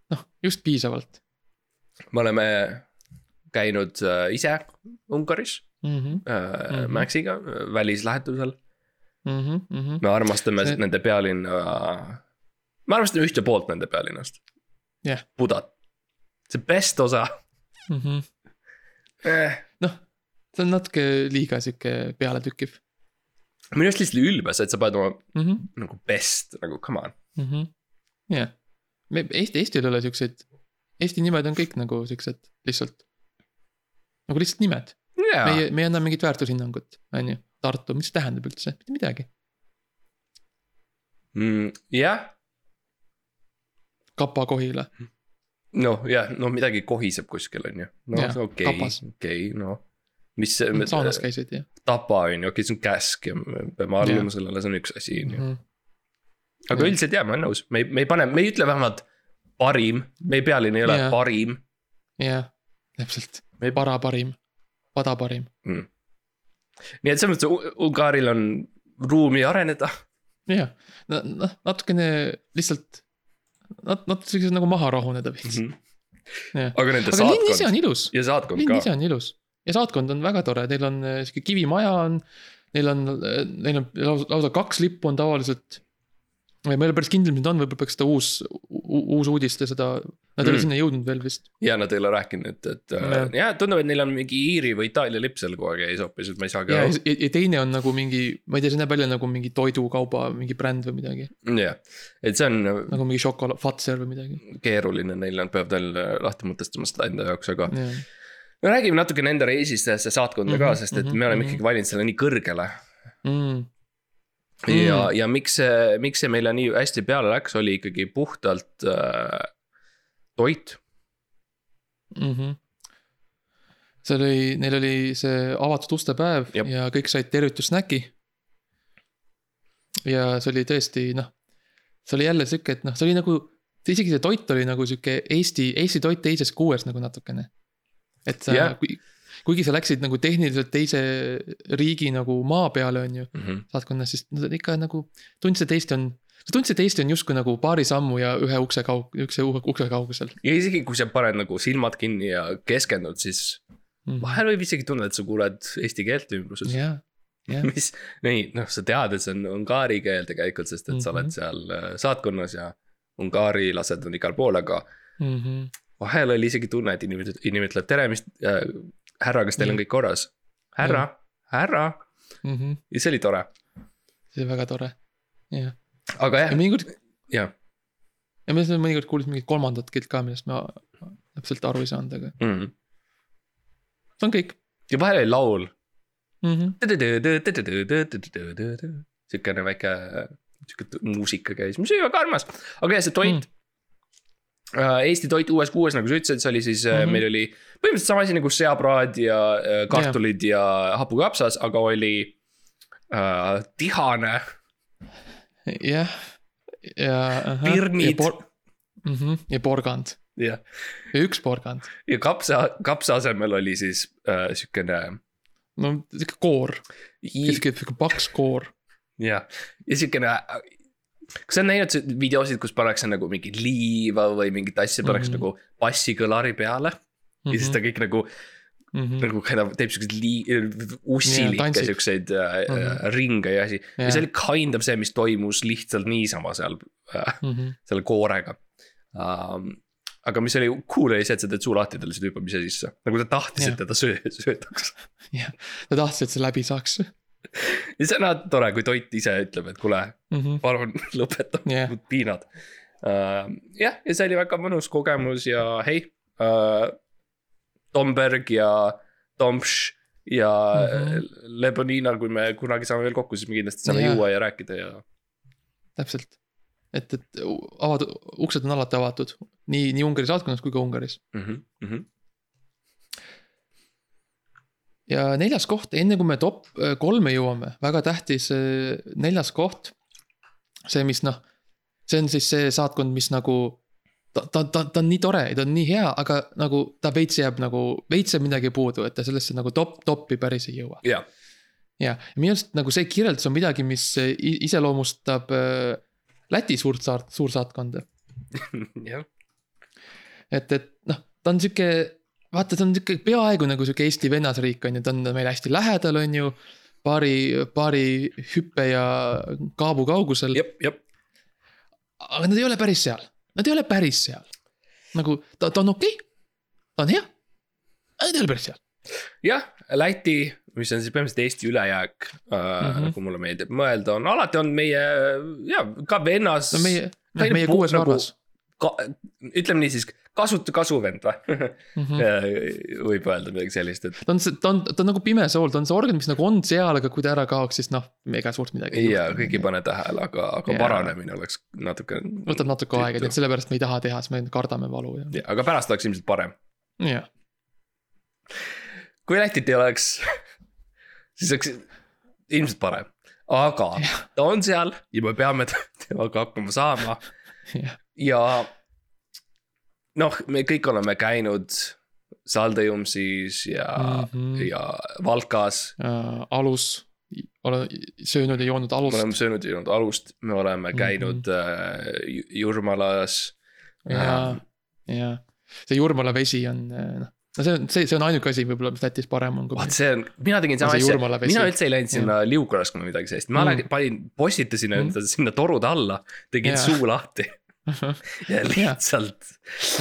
noh, just piisavalt me oleme käinud äh, ise Ungaris mm. -hmm. äh, Mhm. Maxiga äh, välislähetusel. Mm -hmm, mm -hmm. me armastame See- nende pealinna, me armastame ühte poolt nende pealinnast. Jah. Budat, see best osa Mm -hmm. eh,. See on natuke liiga sihuke pealetükkiv minu arust lihtsalt ülbe see, et sa paned oma mm. -hmm. nagu best nagu come on. Mm -hmm. jah, me Eesti, Eestil ei ole siukseid, Eesti nimed on kõik nagu siuksed lihtsalt. nagu lihtsalt nimed, jaa me ei, me ei anna mingit väärtushinnangut, on ju. Tartu, mis see tähendab üldse, mitte midagi. mm,. jah, Kapa, Kohila, noh jah, no midagi kohiseb kuskil on ju. noh okei, okei, noh. Mis see, saunas käisid ja tapa on ju, okei, see on käsk ja me peame alluma sellele, see on üks asi on ju. mm. aga Jah. üldiselt jaa, ma olen nõus, me ei, me ei pane, me ei ütle vähemalt parim, meie pealinn ei ole Jah. parim. jah, täpselt Me-, para parim, pada parim, nii et selles mõttes Ungaril on ruumi areneda. jah, noh natukene lihtsalt. Nad sellised nagu maha rahuneda veits mm. Jah. aga nende aga linn saatkond ja saatkond linn ka ise on ilus ja saatkond on väga tore, neil on äh, sihuke kivimaja on, neil on, neil on lausa, kaks lippu on tavaliselt. ma ei ole päris kindel, mis need on, võib-olla peaks seda uus, uus uudiste seda, nad ei ole Mm. sinna jõudnud veel vist. ja nad ei ole rääkinud, et, et äh, Jah. ja tundub, et neil on mingi Iiri või Itaalia lipp seal kogu aeg ees hoopis, et ma ei saagi ja, aru. ja, ja teine on nagu mingi, ma ei tea, see näeb välja nagu mingi toidukauba mingi bränd või midagi. jah, et see on nagu mingi šokolaad, Fazer või midagi. keeruline, neil nad peavad veel äh, lahti mõtestama seda enda jaoks, aga jah, me räägime natuke nende reisist sellesse saatkonda ka, Mhm, sest et mhm, me oleme mhm. ikkagi valinud selle nii kõrgele. mm, ja, ja miks see, miks see meile nii hästi peale läks, oli ikkagi puhtalt äh, toit. mm. -hmm. seal oli, neil oli see avatud uste päev Jep. ja kõik said tervitussnäki. ja see oli tõesti noh, see oli jälle sihuke, et noh, see oli nagu, isegi see toit oli nagu sihuke Eesti, Eesti toit teises kuues nagu natukene. Et sa kui, kuigi sa läksid nagu tehniliselt teise riigi nagu maa peale, on ju, saatkonnas, siis nad ikka nagu tundsid, et Eesti on, sa tundsid, et Eesti on justkui nagu paari sammu ja ühe ukse kaug-, üks ukse kaugusel ja isegi kui sa paned nagu silmad kinni ja keskendud, siis mm. -hmm. vahel võib isegi tunda, et sa kuuled eesti keelt ümbruses. jah, jah, mis, nii, noh, sa tead, et see on ungari keel tegelikult, sest et sa oled Mhm. seal äh, saatkonnas ja ungarilased on igal pool, aga Mhm. Vahel oli isegi tunne, et inimene, inimene ütleb tere, mis äh,, härra, kas teil on kõik korras? härra, härra Mhm. ja see oli tore, see oli väga tore, jah. aga ja jah, mõnikord, jah ja me mõnikord kuulsime mingit kolmandat keelt ka, millest ma täpselt aru ei saanud, aga mm.. see on kõik ja vahel oli laul. mm. siukene väike, siuke muusika käis, mis oli väga armas, aga jah, see toit Mm. mm.. Eesti toit uues kuues, nagu sa ütlesid, see oli siis mm. -hmm. meil oli põhimõtteliselt sama asi nagu seapraad ja äh, kartulid ja, ja hapukapsas, aga oli äh, tihane, jah, ja. Pirnid. ja, mm -hmm. ja porgand jah. ja üks porgand, ja kapsa, kapsa asemel oli siis äh, siukene. no sihuke koor, sihuke paks koor, jah, ja siukene äh, kas sa oled näinud videosid, kus pannakse nagu mingit liiva või mingit asja pannakse mm -hmm. nagu bassikõlari peale mm. -hmm. ja siis ta kõik nagu mm, -hmm. nagu kind of teeb siukseid lii-, ussilikke yeah, siukseid äh, mm -hmm. ringe ja asi yeah.. ja see oli kind of see, mis toimus lihtsalt niisama seal äh, mm, -hmm. selle koorega um, aga mis oli cool oli see, et sa teed suu lahti talle, see hüppab ise sisse, nagu ta tahtis, et teda söö, söödaks. jah, ta tahtis, et see läbi saaks ja see on alati tore, kui toit ise ütleb, et kuule mm, -hmm. palun lõpeta yeah. piinad uh,. jah, ja see oli väga mõnus kogemus ja hei uh,. Tomberg ja Tomš ja mm -hmm. Lebonina, kui me kunagi saame veel kokku, siis me kindlasti saame yeah. juua ja rääkida ja. täpselt, et, et avad-, uksed on alati avatud nii, nii Ungari saatkonnas kui ka Ungaris mm. -hmm. Ja neljas koht, enne kui me top äh, kolme jõuame, väga tähtis äh, neljas koht. see, mis noh, see on siis see saatkond, mis nagu ta, ta, ta, ta on nii tore ja ta on nii hea, aga nagu ta veits jääb nagu, veits jääb midagi puudu, et ta sellesse nagu top, top'i päris ei jõua. jah, ja minu arust nagu see kirjeldus on midagi, mis äh, iseloomustab Läti suurt saart, suursaatkonda jah. et, et noh, ta on sihuke vaata, ta on sihuke peaaegu nagu sihuke Eesti vennasriik on ju, ta on meil hästi lähedal, on ju. paari, paari hüppe ja kaabu kaugusel. aga nad ei ole päris seal, nad ei ole päris seal. nagu ta, ta on okei okay,, ta on hea, aga nad ei ole päris seal. jah, Läti, mis on siis põhimõtteliselt Eesti ülejääk äh, mm, -hmm. nagu mulle meeldib mõelda, on alati on meie ja ka vennas. no meie, noh meie kuues nagu, varvas ka, ütleme nii siis, kasutu kasuvend või mm? -hmm. võib öelda midagi sellist, et. ta on ta on, ta on nagu pime sool, ta on see organ, mis nagu on seal, aga kui ta ära kaoks, siis noh, ega suurt midagi ei. ja kõik ei pane tähele, aga, aga ja. paranemine oleks natuke. võtab natuke aega, nii et sellepärast me ei taha teha, sest me kardame valu ja. ja, aga pärast oleks ilmselt parem. jah. kui Lätit ei oleks siis oleks ilmselt parem, aga ja. ta on seal ja me peame temaga hakkama saama ja noh, me kõik oleme käinud Saldejumsis ja mm, -hmm. ja Valkas äh,. alus, olen söönud ja joonud alust. me oleme söönud ja joonud alust, me oleme käinud mm -hmm. äh, Jurmalas. ja äh,, ja see Jurmala vesi on noh no see on, see, see on ainuke asi võib-olla, mis Lätis parem on. vaat see on, mina tegin sama asja, mina üldse ei läinud sinna liugu laskma midagi sellist, ma mm. panin, postitasin mm. enda sinna torude alla, tegin yeah. suu lahti ja lihtsalt.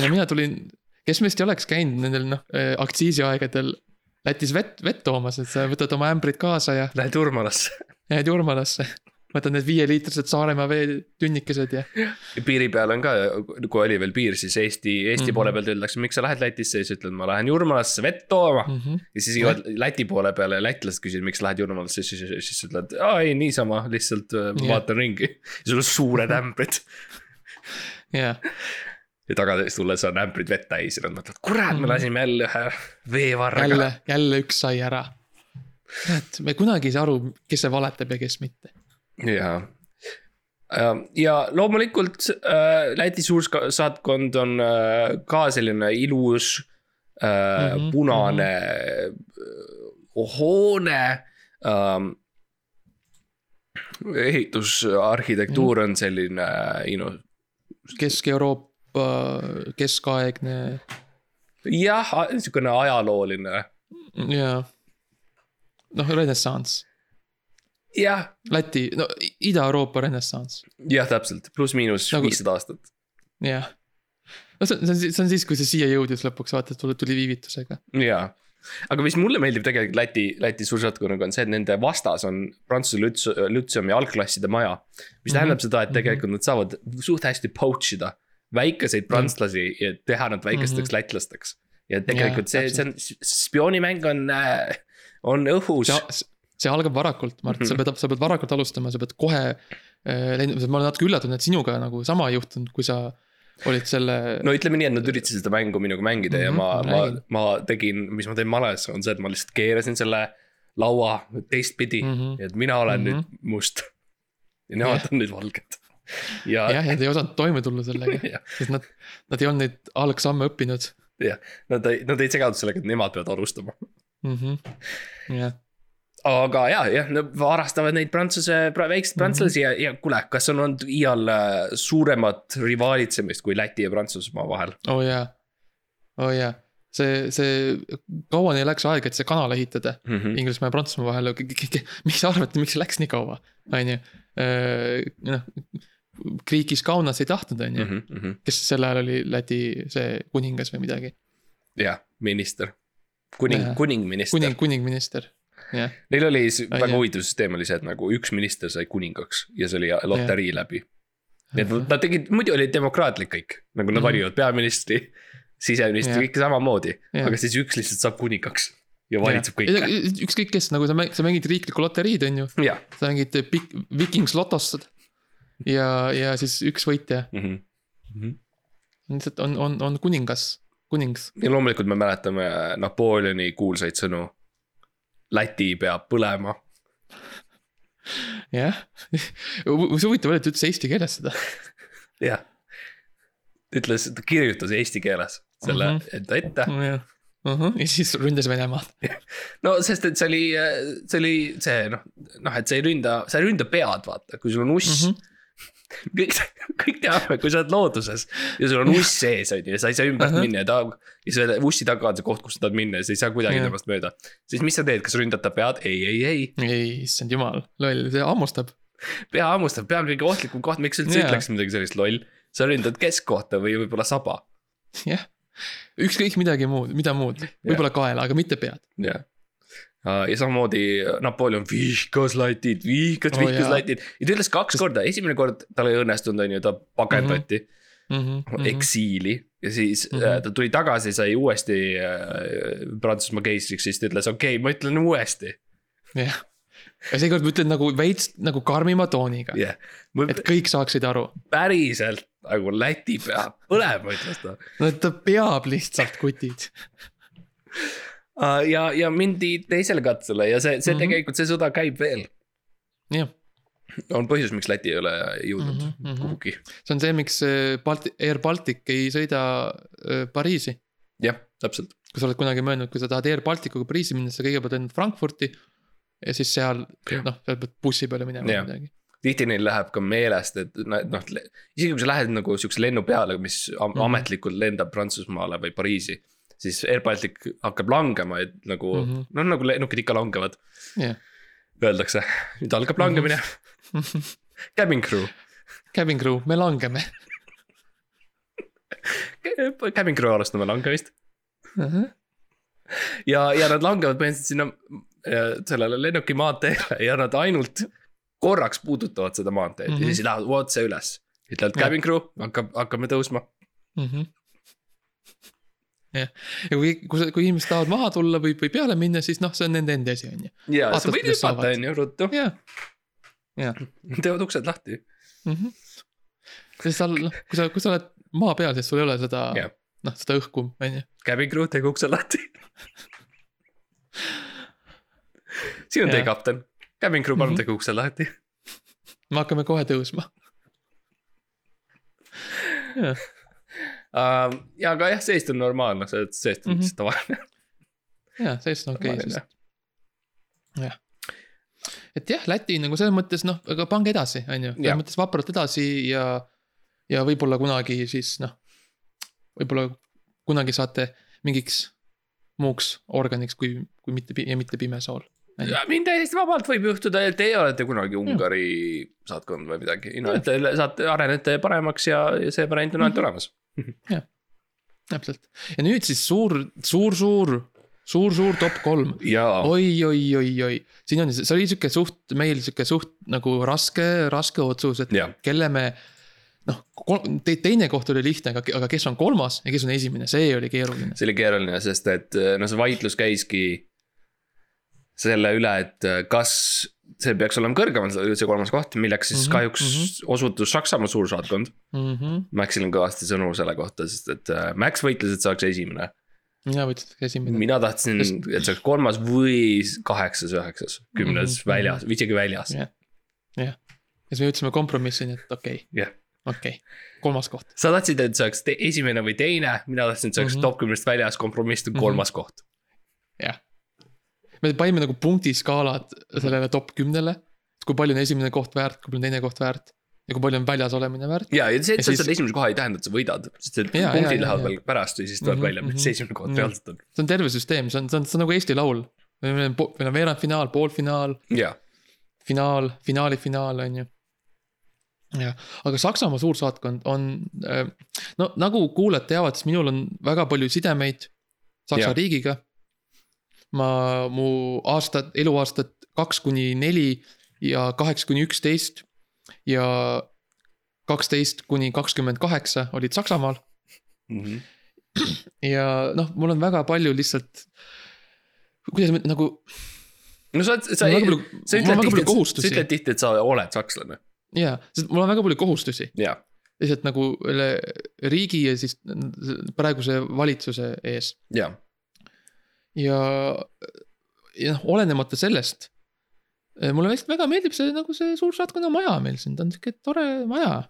ja mina tulin, kes meist ei oleks käinud nendel noh äh, aktsiisiaegadel Lätis vett, vett toomas, et sa võtad oma ämbrid kaasa ja. Lähed Urmalasse. Lähed Urmalasse, võtad need viieliitrised Saaremaa veetünnikesed ja. ja piiri peal on ka, kui oli veel piir, siis Eesti, Eesti mm -hmm. poole pealt öeldakse, miks sa lähed Lätisse, siis ütled, ma lähen Jurmalasse vett tooma mm. -hmm. ja siis jõuad Läti poole peale ja lätlased küsivad, miks lähed Jurmalasse, siis, siis, siis ütled, aa ei niisama, lihtsalt yeah. Äh, vaatan ringi. ja sul on suured ämbrid jah. ja tagasi tulles on ämbrid vett täis ja nad mõtlevad, kurat, me mhm. lasime jälle ühe veevarraga. jälle, jälle üks sai ära. et me kunagi ei saa aru, kes see valetab ja kes mitte. jaa ja loomulikult äh, Läti suursaatkond on äh, ka selline ilus äh, mm -hmm, punane -hmm. hoone ähm,. ehitusarhitektuur mm -hmm. on selline, you know, Kesk-Euroopa keskaegne. jah, niisugune ajalooline. jaa, noh renessanss. jah. Läti, no Ida-Euroopa renessanss. jah, täpselt, pluss-miinus nagu, viissada aastat. jah, no see on, see on siis, kui see siia jõudis lõpuks, vaata, et tuli viivitusega. jaa aga mis mulle meeldib tegelikult Läti, Läti suursaatkonnaga on see, et nende vastas on Prantsuse lüts-, lütseumi algklasside maja. mis mm -hmm. tähendab seda, et tegelikult nad saavad suht hästi poach ida väikeseid mhm. prantslasi mm -hmm. ja teha nad väikesteks mm -hmm. lätlasteks. ja tegelikult yeah, see, see on, spioonimäng on, äh, on õhus. see algab varakult, Mart mm, -hmm. sa pead, sa pead varakult alustama, sa pead kohe äh,. ma olen natuke üllatunud, et sinuga nagu sama ei juhtunud, kui sa olid selle. no ütleme nii, et nad üritasid seda mängu minuga mängida mm -hmm, ja ma, mhm, ma, ma tegin, mis ma teen males, on see, et ma lihtsalt keerasin selle laua teistpidi mm, -hmm. et mina olen mm -hmm. nüüd must. ja nemad yeah. on nüüd valged. ja. jah, nad ei osanud toime tulla sellega sest nad, nad ei olnud neid algsamme õppinud. jah, nad ei, nad ei seganud sellega, et nemad peavad alustama. -hmm. jah aga ja, jah, nad varastavad neid prantsuse, väikseid Mhm. prantslasi ja, ja kuule, kas on olnud iial äh, suuremat rivaalitsemist kui Läti ja Prantsusmaa vahel? oo oh, jaa, oo oh, jaa. see, see, kaua neil läks aega, et see kanal ehitada Mm -hmm. Inglismaa ja Prantsusmaa vahel, miks sa arvad, miks see läks nii kaua, on ju. noh, Kriikis Kaunas ei tahtnud, on ju, Mm -hmm. kes sel ajal oli Läti see kuningas või midagi. jah, minister, kuning kuningminister kuning, kuningminister, jah. Neil oli Ai, väga jah. huvitav süsteem oli see, et nagu üks minister sai kuningaks ja see oli loterii läbi. nii et nad tegid, muidu oli demokraatlik kõik, nagu nad Mhm. valivad peaministri, siseministri, Jah. kõike samamoodi. Jah. aga siis üks lihtsalt saab kuningaks ja valitseb kõike. ükskõik kes, nagu sa mängid, sa mängid riiklikku loteriid, on ju, jah. sa mängid Big- Vikings lotost. ja, ja siis üks võitja Mhm. lihtsalt on, on, on kuningas, kunings. ja loomulikult me mäletame Napoleoni kuulsaid sõnu. Läti peab põlema. jah, mis huvitav oli, et ta ütles eesti keeles seda. jah. ütles, ta kirjutas eesti keeles selle Mhm. enda ette. jah, ja siis ründas Venemaad. no sest, et see oli, see oli see noh, noh, et sa ei ründa, sa ei ründa pead, vaata, kui sul on uss mm. Mhm. kõik, kõik teame, kui sa oled looduses ja sul on uss sees, on ju, ja sa ei saa ümbert Ahah. minna ja ta, ja selle ussi taga on see koht, kus sa tahad minna ja sa ei saa kuidagi temast mööda. siis mis sa teed, kas ründad ta pead? ei, ei, ei, ei, issand jumal, loll, see hammustab. pea hammustab, pea on kõige ohtlikum koht, miks sa üldse Jaa. ütleks midagi sellist loll. sa ründad keskkohta või võib-olla saba. jah, ükskõik midagi muud, mida muud, võib-olla kaela, aga mitte pead. jah. Ja samamoodi Napoleon vihkas Lätit, vihkas, Oo, vihkas. Lätit ja ta ütles kaks korda, esimene kord tal ei õnnestunud, on ju, ta pakendati mm Mhm, -hmm. eksiili ja siis mm Mhm. -hmm. ta tuli tagasi, sai uuesti äh, Prantsusmaa keisriks, siis ta ütles, okei okay,, ma ütlen uuesti. jah, ja seekord ma ütlen nagu veits nagu karmima tooniga, yeah., et kõik saaksid aru. päriselt nagu Läti peab põlema, ütles ta. no ta peab lihtsalt kutid. ja, ja mindi teisele katsele ja see, see mm. -hmm. tegelikult, see sõda käib veel. jah, on põhjus, miks Läti ei ole jõudnud mm -hmm. mhm. kuhugi. see on see, miks äh, Balti-, Air Baltic ei sõida äh, Pariisi jah, täpselt. kui sa oled kunagi mõelnud, kui sa tahad Air Balticuga Pariisi minna, sa kõigepealt lendad Frankfurti. ja siis seal, noh, seal pead bussi peale minema või midagi. tihti neil läheb ka meelest, et noh, isegi kui sa lähed nagu siukse lennu peale, mis am- Mhm. ametlikult lendab Prantsusmaale või Pariisi. Siis Air Baltic hakkab langema, et nagu mm Mhm. -hmm. noh, nagu lennukid ikka langevad, jah. öeldakse, nüüd algab Mhm. langemine. Cabin crew, Cabin crew, me langeme. cabin crew alustame langemist ja, ja nad langevad põhimõtteliselt sinna äh, sellele lennuki maanteele ja nad ainult korraks puudutavad seda maanteed mm Mhm. -hmm. ja siis lähevad otse üles. ütlevad cabin crew, hakkab, hakkame tõusma. jah, ja kui, kui, kui inimesed tahavad maha tulla või, või peale minna, siis noh, see on nende endi asi, on ju. ja sa võid hüpata, on ju, ruttu, teevad uksed lahti. sest seal, noh, kui sa, kui sa oled maa peal, siis sul ei ole seda noh, seda õhku, on ju. Cabin crew, teege uksed lahti. siin on teie Jah. kapten, cabin crew, palun Mhm. teege uksed lahti. me hakkame kohe tõusma. jah, ja aga jah, seest on normaalne, see, seest on Mhm. lihtsalt tavaline. jah, sellest on okei okay,, sest. jah. et jah, Läti nagu selles mõttes noh, aga pange edasi, on ju, selles mõttes vapralt edasi ja, ja võib-olla kunagi siis noh. võib-olla kunagi saate mingiks muuks organiks, kui, kui mitte ja mitte pimesool. ja mind täiesti vabalt võib juhtuda, et teie olete kunagi Ungari saatkond või midagi, no et te saate, arenete paremaks ja, ja see variant on ainult Mhm. olemas. täpselt ja nüüd siis suur, suur, suur, suur, suur top kolm ja oi, oi, oi, oi, siin on, see oli sihuke suht, meil sihuke suht nagu raske, raske otsus, et Jah. kelle me. noh, te, teine koht oli lihtne, aga, aga kes on kolmas ja kes on esimene, see oli keeruline. see oli keeruline, sest et no see vaidlus käiski selle üle, et kas see peaks olema kõrgemal, see kolmas koht, milleks siis Mhm, kahjuks mhm. osutus Saksamaa suursaatkond. mm. -hmm. Maxil on kõvasti sõnu selle kohta, sest et äh, Max võitles, et saaks esimene. mina võtsin esimene. mina tahtsin, et oleks kolmas või kaheksas, üheksas, kümnes Mhm, väljas, isegi väljas. jah, ja siis me jõudsime kompromissini, et okei okay,, jah, okei okay., kolmas koht. sa tahtsid, et te- esimene või teine, mina tahtsin, et see oleks Mhm. top kümnest väljas, kompromiss on Mhm. kolmas koht. jah, me panime nagu punktiskaalad sellele top kümnele. kui palju on esimene koht väärt, kui palju on teine koht väärt ja kui palju on väljas olemine väärt. ja, ja see, et Ja sa siis- saad esimese koha ei tähenda, et sa võidad, sest et Jaa, punktid jaa, lähevad veel pärast ja siis tuleb Mhm, välja, mis mhm. see esimene koht reaalselt on. see on terve süsteem, see on, see on, see on nagu Eesti Laul. meil on, meil on veerandfinaal, poolfinaal, finaal, finaali finaal on ju. jah, aga Saksamaa suursaatkond on, no nagu kuulajad teavad, siis minul on väga palju sidemeid Saksa ja. riigiga. Ma, mu aastad, eluaastad kaks kuni neli ja kaheksa kuni üksteist ja kaksteist kuni kakskümmend kaheksa olid Saksamaal Mhm. ja noh, mul on väga palju lihtsalt. kuidas ma nagu, no sa, sa mul on ei, sa ütled tihti, et sa ütled tihti, et sa oled sakslane. jaa, sest mul on väga palju kohustusi lihtsalt nagu üle riigi ja siis praeguse valitsuse ees jaa, ja, ja noh, olenemata sellest. mulle lihtsalt väga meeldib see nagu see suursaatkonna maja meil siin, ta on sihuke tore maja.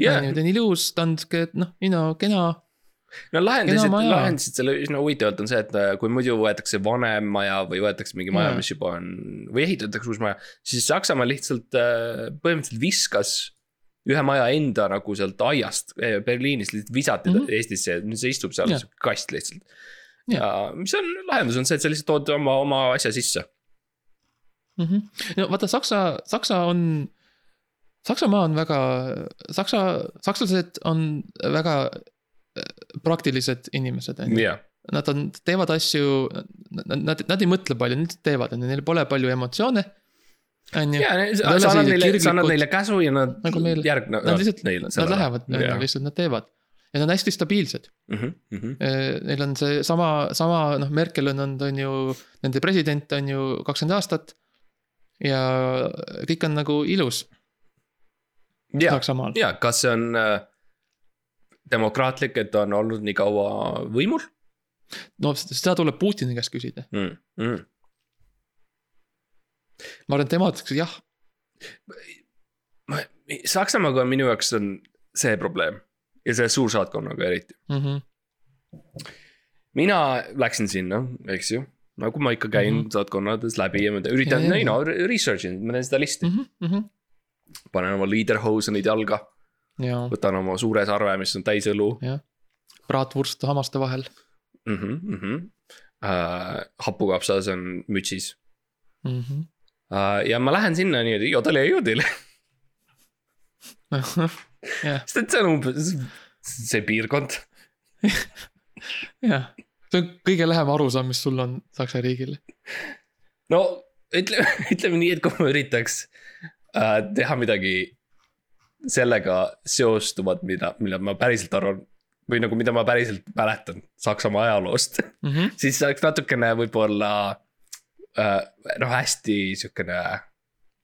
jaa. ta on ilus, ta on sihuke noh, you know, kena. no lahendasid, lahendasid selle üsna huvitavalt on see, et äh, kui muidu võetakse vanem maja või võetakse mingi maja, Jaa. mis juba on või ehitatakse uus maja. siis Saksamaa lihtsalt äh, põhimõtteliselt viskas ühe maja enda nagu sealt aiast eh, Berliinist lihtsalt visati mm. -hmm. Eestisse nüüd see istub seal sihuke kast lihtsalt. Ja mis on lahendus on see, et sa lihtsalt tood oma, oma asja sisse. mm. -hmm. no vaata, Saksa, Saksa on, Saksamaa on väga, Saksa, sakslased on väga äh, praktilised inimesed, on ju. Nad on, teevad asju, nad, nad, nad ei mõtle palju, nad teevad, on ju, neil pole palju emotsioone. on ju, sa annad neile, sa annad neile käsu ja nad Nagu meil- järgnevad nad lihtsalt, nad lähevad, lihtsalt nad teevad. Ja nad on hästi stabiilsed. mm. -hmm. Neil on see sama, sama noh, Merkel on olnud, on ju, nende president on ju kakskümmend aastat. ja kõik on nagu ilus ja, ja kas see on äh, demokraatlik, et ta on olnud nii kaua võimul no seda tuleb Putini käest küsida. mm.? Mm. ma arvan, tema ütleks jah. Ma- Saksamaaga minu jaoks on see probleem ja selle suursaatkonnaga eriti. Mm -hmm. mina läksin sinna, eks ju, nagu ma ikka käin mm. -hmm. saatkonnades läbi ja ma üritan, Ja, ja, you know, research in, ma teen seda listi mm. Mm -hmm. panen oma leaderhosen'id jalga, ja, võtan oma suure sarve, mis on täis õlu praatvurst hammaste vahel mm. -hmm, mm -hmm. Uh, hapukapsas on mütsis mm. -hmm. uh, ja ma lähen sinna niimoodi jodele jodile jah, sest et see on umbes see piirkond. jah, see on kõige lähem arusaam, mis sul on Saksa riigile. no ütleme, ütleme nii, et kui ma üritaks äh, teha midagi sellega seostuvat, mida, mille ma päriselt arvan. või nagu, mida ma päriselt mäletan Saksamaa ajaloost Mm -hmm. siis see oleks natukene võib-olla äh, noh, hästi sihukene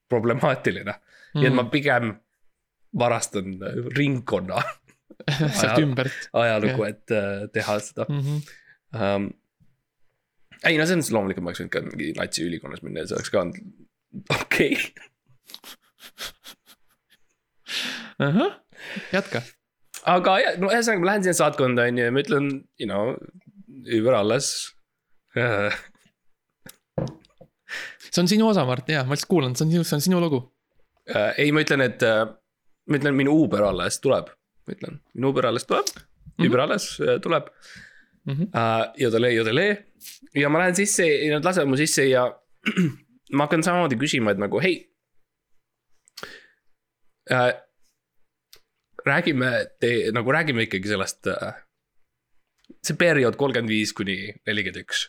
problemaatiline mm.. nii et ma pigem varastan ringkonna sealt ümbert ajalugu, et äh, teha seda mm. -hmm. um,. ei no selles mõttes loomulikult ma oleks võinud ka mingi natsiülikonnas minna ja see oleks ka olnud okei okay.. ahah, jätka aga jah, no ühesõnaga ma lähen sinna saatkonda on ju ja ma ütlen, you know, über alles uh,. see on sinu osa, Mart, jaa, ma lihtsalt kuulan, see on sinu, see on sinu lugu. Uh, ei, ma ütlen, et uh, ma ütlen, minu Uber alles tuleb, ma ütlen, minu Uber alles tuleb mm, -hmm. Uber alles uh, tuleb Mm -hmm. uh,. Jodele, jodele ja ma lähen sisse ja nad lasevad mu sisse ja ma hakkan samamoodi küsima, et nagu hei uh,. räägime, nagu räägime ikkagi sellest uh,. see periood kolmkümmend viis kuni nelikümmend üks,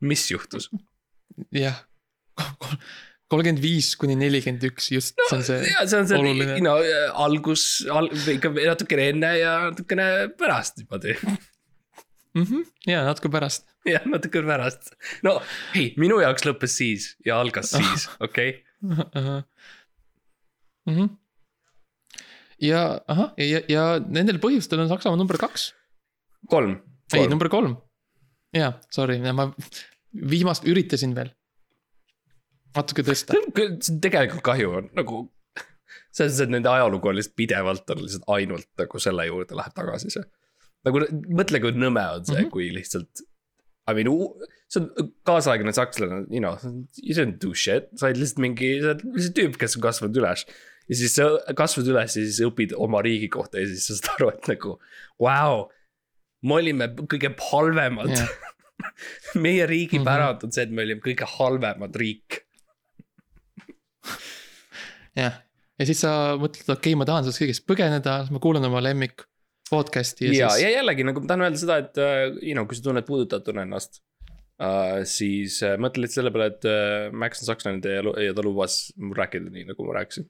mis juhtus? jah, kolmkümmend viis kuni nelikümmend üks, just no, see on see ja see on see, oluline. no algus al,, ikka natukene enne ja natukene pärast niimoodi mm. -hmm. ja natuke pärast jah, natuke pärast. no ei, minu jaoks lõppes siis ja algas siis, okei. -hmm. ja ahah, ja, ja nendel põhjustel on Saksamaa number kaks. kolm, ei, number kolm. jaa, sorry, ma viimast üritasin veel. Natuke tõsta. tegelikult kahju on nagu selles mõttes, et nende ajalugu on lihtsalt pidevalt on lihtsalt ainult nagu selle juurde läheb tagasi see. nagu mõtle, kui nõme on see mm, -hmm. kui lihtsalt I mean, see on kaasaegne sakslane, you know, you don't do shit, sa oled lihtsalt mingi, sa oled lihtsalt tüüp, kes on kasvanud üles. ja siis sa kasvad üles ja siis õpid oma riigi kohta ja siis sa saad aru, et nagu, vau. me olime kõige halvemad Jah. meie riigi pärand on see, et me olime kõige halvemad riik. jah, ja siis sa mõtled, okei okay,, ma tahan sellest kõigest põgeneda, siis ma kuulan oma lemmik podcast'i ja, ja, siis ja jällegi nagu ma tahan öelda seda, et uh, you know, kui sa tunned puudutatuna ennast uh,. siis uh, mõtle lihtsalt selle peale, et uh, Max on sakslane ja, ja ta lubas mul rääkida nii, nagu ma rääkisin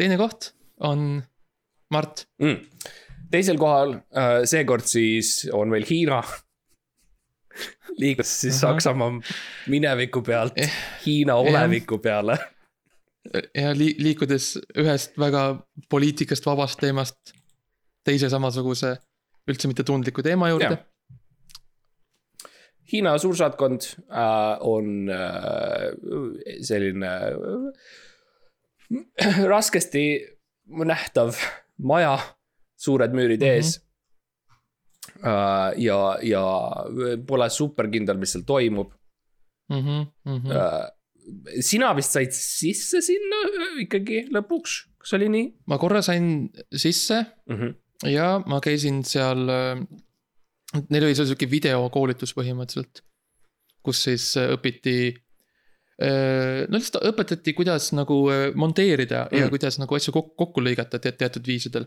teine koht on Mart. mm.. teisel kohal uh,, seekord siis on meil Hiina. liigus siis Ahah. Saksamaa mineviku pealt Eh, Hiina oleviku peale. Ja li liikudes ühest väga poliitikast vabast teemast teise samasuguse üldse mitte tundliku teema juurde. Hiina suursaatkond äh, on äh, selline äh, raskesti nähtav maja, suured müürid ees mm. -hmm. äh, ja, ja pole super kindel, mis seal toimub Mm -hmm, mm -hmm. äh,. Sina vist said sisse sinna ikkagi lõpuks, kas oli nii ma korra sain sisse mm? -hmm. ja ma käisin seal. Neil oli seal sihuke videokoolitus põhimõtteliselt, kus siis õpiti. no lihtsalt õpetati, kuidas nagu monteerida mm. ja Mm. kuidas nagu asju kokku, kokku lõigata te teatud viisidel.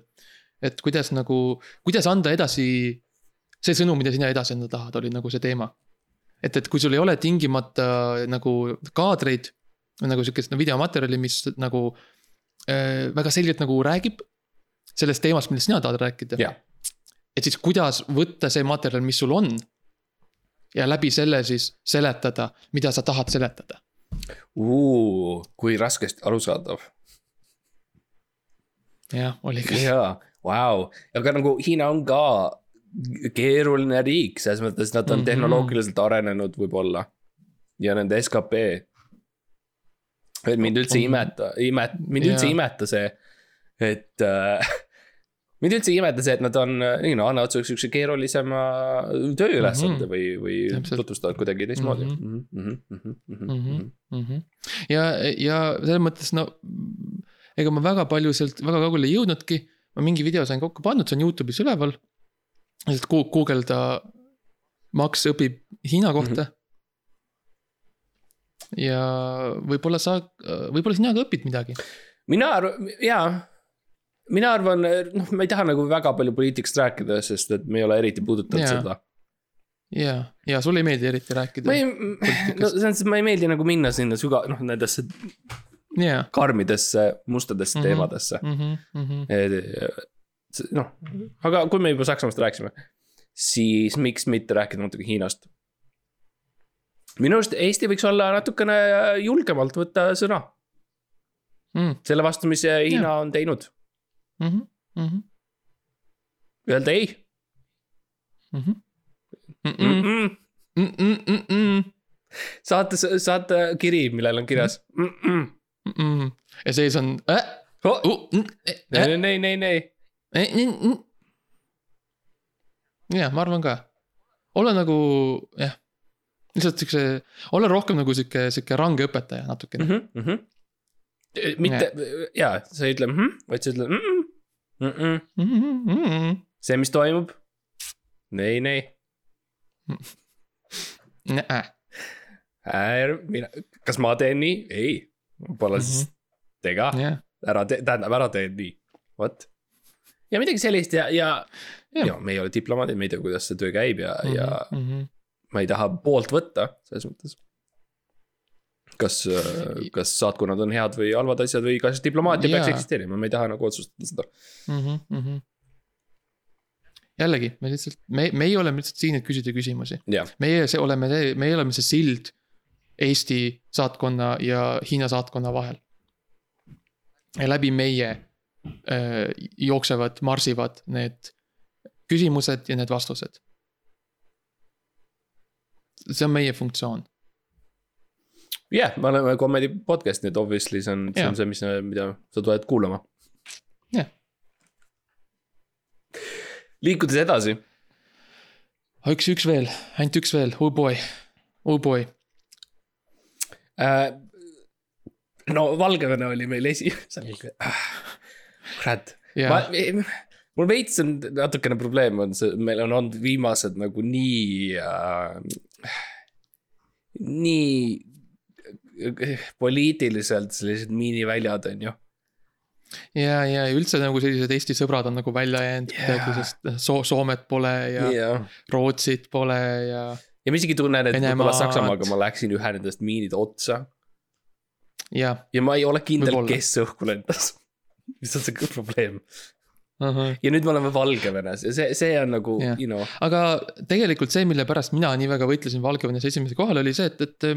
et kuidas nagu, kuidas anda edasi see sõnum, mida sina edasi anda tahad, oli nagu see teema. et, et kui sul ei ole tingimata nagu kaadreid või nagu sihukest no, videomaterjali, mis nagu äh, väga selgelt nagu räägib sellest teemast, millest sina tahad rääkida. jah, et siis kuidas võtta see materjal, mis sul on. ja läbi selle siis seletada, mida sa tahad seletada. kui raskesti arusaadav jah, oli küll. jaa, vau, aga nagu Hiina on ka keeruline riik, selles mõttes nad on mm Mhm. -hmm. tehnoloogiliselt arenenud võib-olla. ja nende skp. et mind üldse ei imeta, imet-, mind üldse ei imeta see, et äh,. mind üldse ei imeta see, et nad on, you know, annavad sulle siukse keerulisema tööülesande mm Mhm. -hmm. või, või tutvustavad kuidagi teistmoodi Mhm. Mhm. -hmm. ja, ja selles mõttes no, ega ma väga palju sealt väga kaugele ei jõudnudki. ma mingi video sain kokku pandud, see on Youtube'is üleval. Lihtsalt gu- guugelda Max õpib Hiina kohta mm. -hmm. ja võib-olla sa, võib-olla sina ka õpid midagi. mina arvan, jaa. mina arvan, noh, ma ei taha nagu väga palju poliitikast rääkida, sest et me ei ole eriti puudutanud seda. ja, ja sulle ei meeldi eriti rääkida ma. ei, no selles mõttes, ma ei meeldi nagu minna sinna süga-, noh nendesse ja, karmidesse mustadesse mm -hmm. teemadesse. mm. -hmm. noh, aga kui me juba Saksamaast rääkisime, siis miks mitte rääkida natuke Hiinast. minu arust Eesti võiks olla natukene julgemalt võtta sõna Mm selle vastu, mis Hiina on teinud, -hmm. Mm -hmm. öelda ei Mm -hmm. Mm mm. -mm. -mm. Mm -mm. Mm -mm. saata, saata kiri, millel on kirjas mm. -mm. Mm -mm. ja sees on äh,. Oh, Uh, mm, eh, ei, eh, ei, ei, ei, eh, mm, mm. ja ma arvan ka, olla nagu jah, lihtsalt siukse, olla rohkem nagu sihuke, sihuke range õpetaja natukene mm. mm. -hmm. mitte, jaa, sa ei ütle mm, -hmm, vaid sa ütled mm. -mm. Mm -mm. -hmm. Mm -hmm. see, mis toimub. ei, ei, mina, kas ma teen nii? ei, pole siis Mhm. tee ka, jah, ära tee, tähendab ära tee nii, vot. Ja midagi sellist ja, ja, Jah. ja me ei ole diplomaadid, me ei tea, kuidas see töö käib ja mm, -hmm. ja mm. -hmm. ma ei taha poolt võtta selles mõttes. kas, kas saatkonnad on head või halvad asjad või kas diplomaatia peaks Jaa. eksisteerima, ma ei taha nagu otsustada seda. mm. -hmm. jällegi, me lihtsalt, me, meie oleme lihtsalt siin, et küsida küsimusi. jah, meie see oleme meie oleme see sild Eesti saatkonna ja Hiina saatkonna vahel. ja läbi meie äh, jooksevad, marsivad need küsimused ja need vastused. see on meie funktsioon. jah, me oleme comedy podcast, nii et obviously see on, see Jaa. on see, mis, mida sa tuled kuulama. Jah. liikudes edasi, üks, üks veel, ainult üks veel, oh boy, oh boy. äh,. no Valgevene oli meil esi-, kurat, ma ja,, mul veits on natukene probleem on see, meil on olnud viimased nagu nii äh,. nii äh, poliitiliselt sellised miiniväljad on ju. ja, ja üldse nagu sellised Eesti sõbrad on nagu välja jäänud kuidagi, sest so Soomet pole ja ja, Rootsit pole ja, ja ma isegi tunnen, et võib-olla Saksamaaga ma läksin ühe nendest miinide otsa. Ja ja ma ei ole kindel, kes õhku lendas. Mis on see probleem uh. -huh. ja nüüd me oleme Valgevenes ja see, see on nagu Jah. you know, aga tegelikult see, mille pärast mina nii väga võitlesin Valgevenes esimesel kohal, oli see, et, et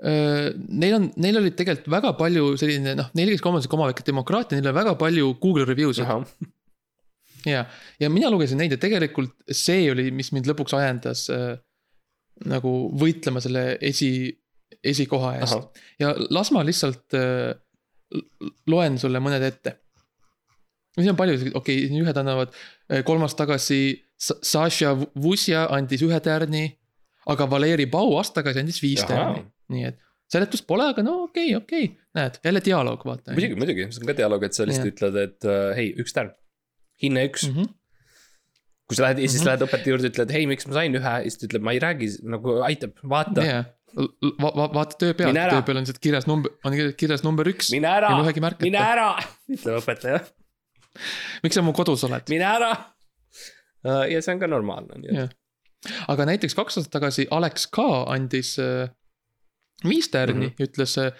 öö, Neil on, neil olid tegelikult väga palju selline noh, neil käis ka oma sihuke oma väike demokraatia, neil on väga palju Google review'sid ja, ja mina lugesin neid ja tegelikult see oli, mis mind lõpuks ajendas äh, nagu võitlema selle esi, esikoha eest. ja las ma lihtsalt äh, loen sulle mõned ette. siin on palju, okei okay,, ühed annavad äh, kolm aastat tagasi Sa- Saša Vusja andis ühe tärni, aga Valeri Pau aasta tagasi andis viis Ahah. tärni, nii et seletust pole, aga no okei okay,, okei okay., näed, jälle dialoog, vaata. muidugi, muidugi, see on ka dialoog, et sa lihtsalt Jah. ütled, et äh, hei, üks tärn, hinne üks mm. mm. -hmm. kui sa lähed ja siis Mhm. lähed õpetaja juurde, ütled, hei, miks ma sain ühe ja siis ta ütleb, ma ei räägi, nagu aitab, vaata. jaa, va-, va-, vaata töö peal, Mine ära. töö peal on lihtsalt kirjas number, on kirjas number üks. mine ära mine ära, ütleb õpetaja, miks sa mu kodus oled? mine ära. ja see on ka normaalne, nii et aga näiteks kaks aastat tagasi Alex K andis äh, viis tärni mm, -hmm. ütles äh,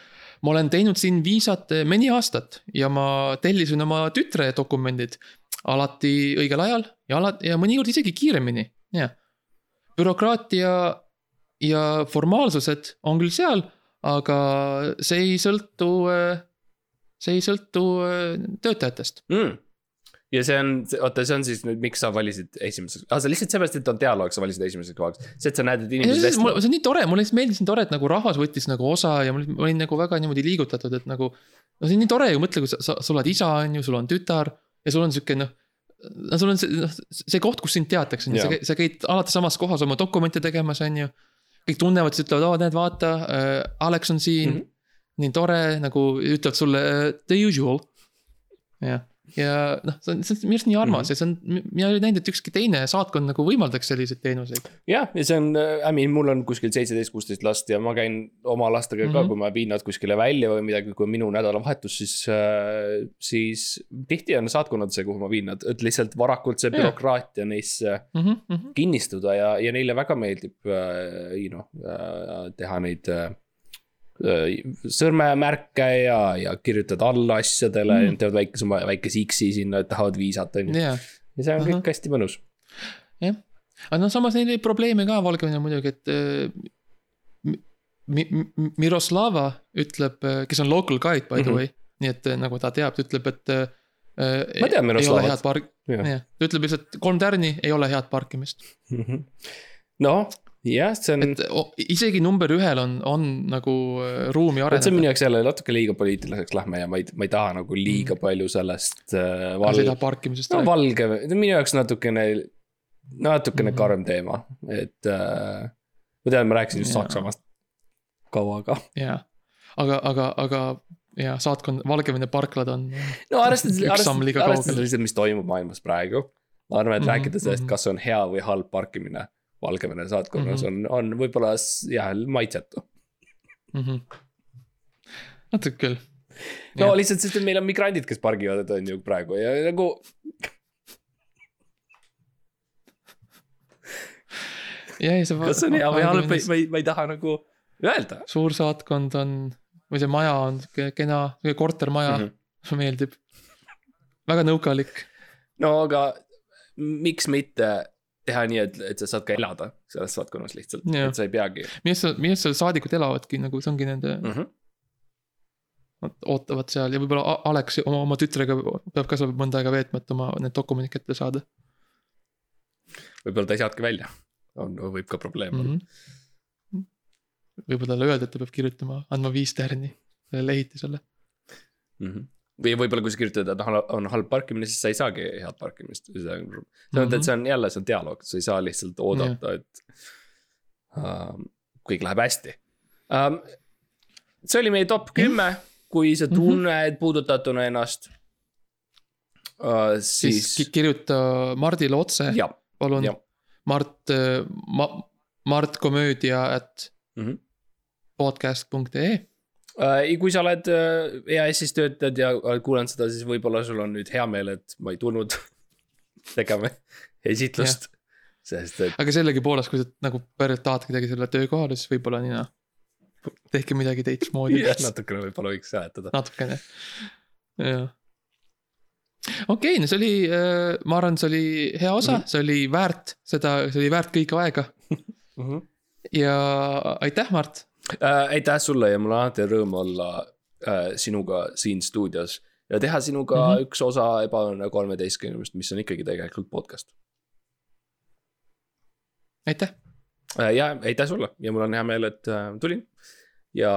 ma olen teinud siin viisat äh, mõni aastat ja ma tellisin oma tütre dokumendid alati õigel ajal ja alati ja mõnikord isegi kiiremini, jah. bürokraatia ja formaalsused on küll seal, aga see ei sõltu, see ei sõltu äh, töötajatest. mm.. ja see on, oota, see on siis nüüd, miks sa valisid esimeseks ah,, see lihtsalt seepärast, et on dialoog, sa valisid esimeseks kohaks, see, et sa näed, et inimesed vestlevad. see on nii tore, mulle lihtsalt meeldis nii tore, et nagu rahvas võttis nagu osa ja ma olin- nagu väga niimoodi liigutatud, et nagu. no see on nii tore ju, mõtle, kui sa, sa, sa oled isa, on ju, sul on tütar ja sul on sihuke noh. no sul on see, noh, see koht, kus sind teatakse, on ju, sa sa käid alati samas kohas oma dokumente tegemas, on ju. Kõik tunnevad, siis ütlevad, oo näed, vaata äh,, Alex on siin mm. -hmm. nii tore nagu ütlevad sulle uh, the usual. jah, ja noh, see on, see on minu arust nii armas mm -hmm. ja see on, mina ei ole näinud, et ükski teine saatkond nagu võimaldaks selliseid teenuseid. jah, ja see on, I mean, mul on kuskil seitseteist, kuusteist last ja ma käin oma lastega ka mm, Mhm. -hmm. kui ma viin nad kuskile välja või midagi, kui on minu nädalavahetus, siis äh,. siis tihti on saatkonnad see, kuhu ma viin nad, et lihtsalt varakult see bürokraatia neisse Mm -hmm, mm -hmm. kinnistuda ja, ja neile väga meeldib äh,, you know äh,, teha neid äh, äh, sõrmemärke ja, ja kirjutada alla asjadele Mm. mm., teevad väikese, väikese X-i sinna, et tahavad viisat, on ju. ja see on Ahah. kõik hästi mõnus. jah, aga noh, samas neil oli probleeme ka Valgevenel muidugi, et äh, Mi- Mi- Mi- Miroslava ütleb, kes on local guide by the Mhm. way, nii et äh, nagu ta teab, ta ütleb, et äh, Ma tean ei ole Miroslavat. ta ütleb lihtsalt kolm tärni, ei ole head parkimist. noh, jah, see on, et isegi number ühel on, on nagu äh, ruumi vot see on minu areneda. jaoks jälle natuke liiga poliitiliseks lähme ja ma ei, ma ei taha nagu liiga palju sellest äh, sa ei taha val-. parkimisest no rääkida. Valgevene, minu jaoks natukene, natukene Mhm. karm teema, et äh,. ma tean, ma rääkisin just Jaa. Saksamaast kaua, aga. jaa, aga, aga, aga ja saatkond, Valgevene parklad on. no arvestades, arvestades kaugele. lihtsalt, mis toimub maailmas praegu. ma arvan, et mm -hmm, rääkida sellest, mhm. kas on hea või halb parkimine Valgevene saatkonnas mm. -hmm. on, on võib-olla jah, maitsetu. mm. -hmm. natuke küll. no Jah. lihtsalt, sest et meil on migrandid, kes pargivad, on ju praegu ja nagu. ja, ja see. kas see on hea või halb, ma ei, ma ei taha nagu öelda suursaatkond on, või see maja on sihuke kena, sihuke kortermaja mm, -hmm. meeldib. väga nõukalik. no aga miks mitte teha nii, et, et sa saad ka elada selles saatkonnas lihtsalt, et sa ei peagi arust, minu arust seal saadikud elavadki nagu see ongi nende mm. -hmm. nad ootavad seal ja võib-olla Alex oma, oma tütrega peab ka seal mõnda aega veetma, et oma need dokumendid kätte saada võib-olla ta ei saanudki välja, on, võib ka probleem olla mm. -hmm. võib-olla talle öelda, et ta peab kirjutama, andma viis tärni sellele ehitisele. mm. -hmm. Või võib-olla kui sa kirjutad, et on, on halb parkimine, siis sa ei saagi head parkimist. selles mõttes, et see on jälle, see on dialoog, sa ei saa lihtsalt oodata, et uh, kõik läheb hästi um,. see oli meie top kümme, kui sa tunned puudutatuna ennast uh,, siis siis ki- kirjuta Mardile otse, palun. Mart, ma-, Mart Komöödia at Mhm. podcast.ee. Uh, kui sa oled uh, EAS-is töötad ja kuulanud seda, siis võib-olla sul on nüüd hea meel, et ma ei tulnud tegema esitlust. sest et aga sellegipoolest, kui sa nagu päriselt tahad kedagi selle töökohale, siis võib-olla nii noh. tehke midagi teistmoodi jah, natukene võib-olla võiks seletada. natukene, jah. okei okay,, no see oli, ma arvan, see oli hea osa mm, -hmm. see oli väärt seda, see oli väärt kõike aega Mm -hmm. ja aitäh, Mart. Äh, aitäh sulle ja mul on alati rõõm olla äh, sinuga siin stuudios ja teha sinuga mm. -hmm. üks osa Ebaõnne kolmeteistkümnest, mis on ikkagi tegelikult podcast aitäh, äh,. ja aitäh sulle ja mul on hea meel, et äh, tulin ja,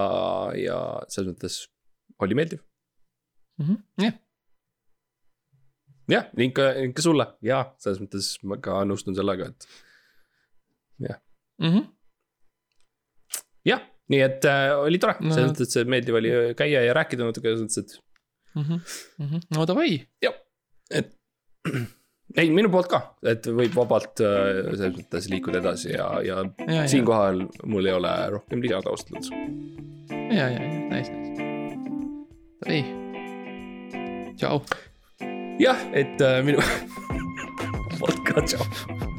ja selles mõttes oli meeldiv. jah, jah, ning ka, ning ka sulle ja selles mõttes ma ka nõustun sellega, et Mhm. jah, nii et äh, oli tore No. selles mõttes, et meeldiv oli käia ja rääkida natuke selles mõttes, et Mhm. no davai, jah, et ei, minu poolt ka, et võib vabalt äh, selles mõttes liikuda edasi ja, ja ja, ja, siinkohal mul ei ole rohkem lisada ausalt öeldes. ja, ja, ja, nice, nice. davai, tšau. jah, et äh, minu poolt ka tšau.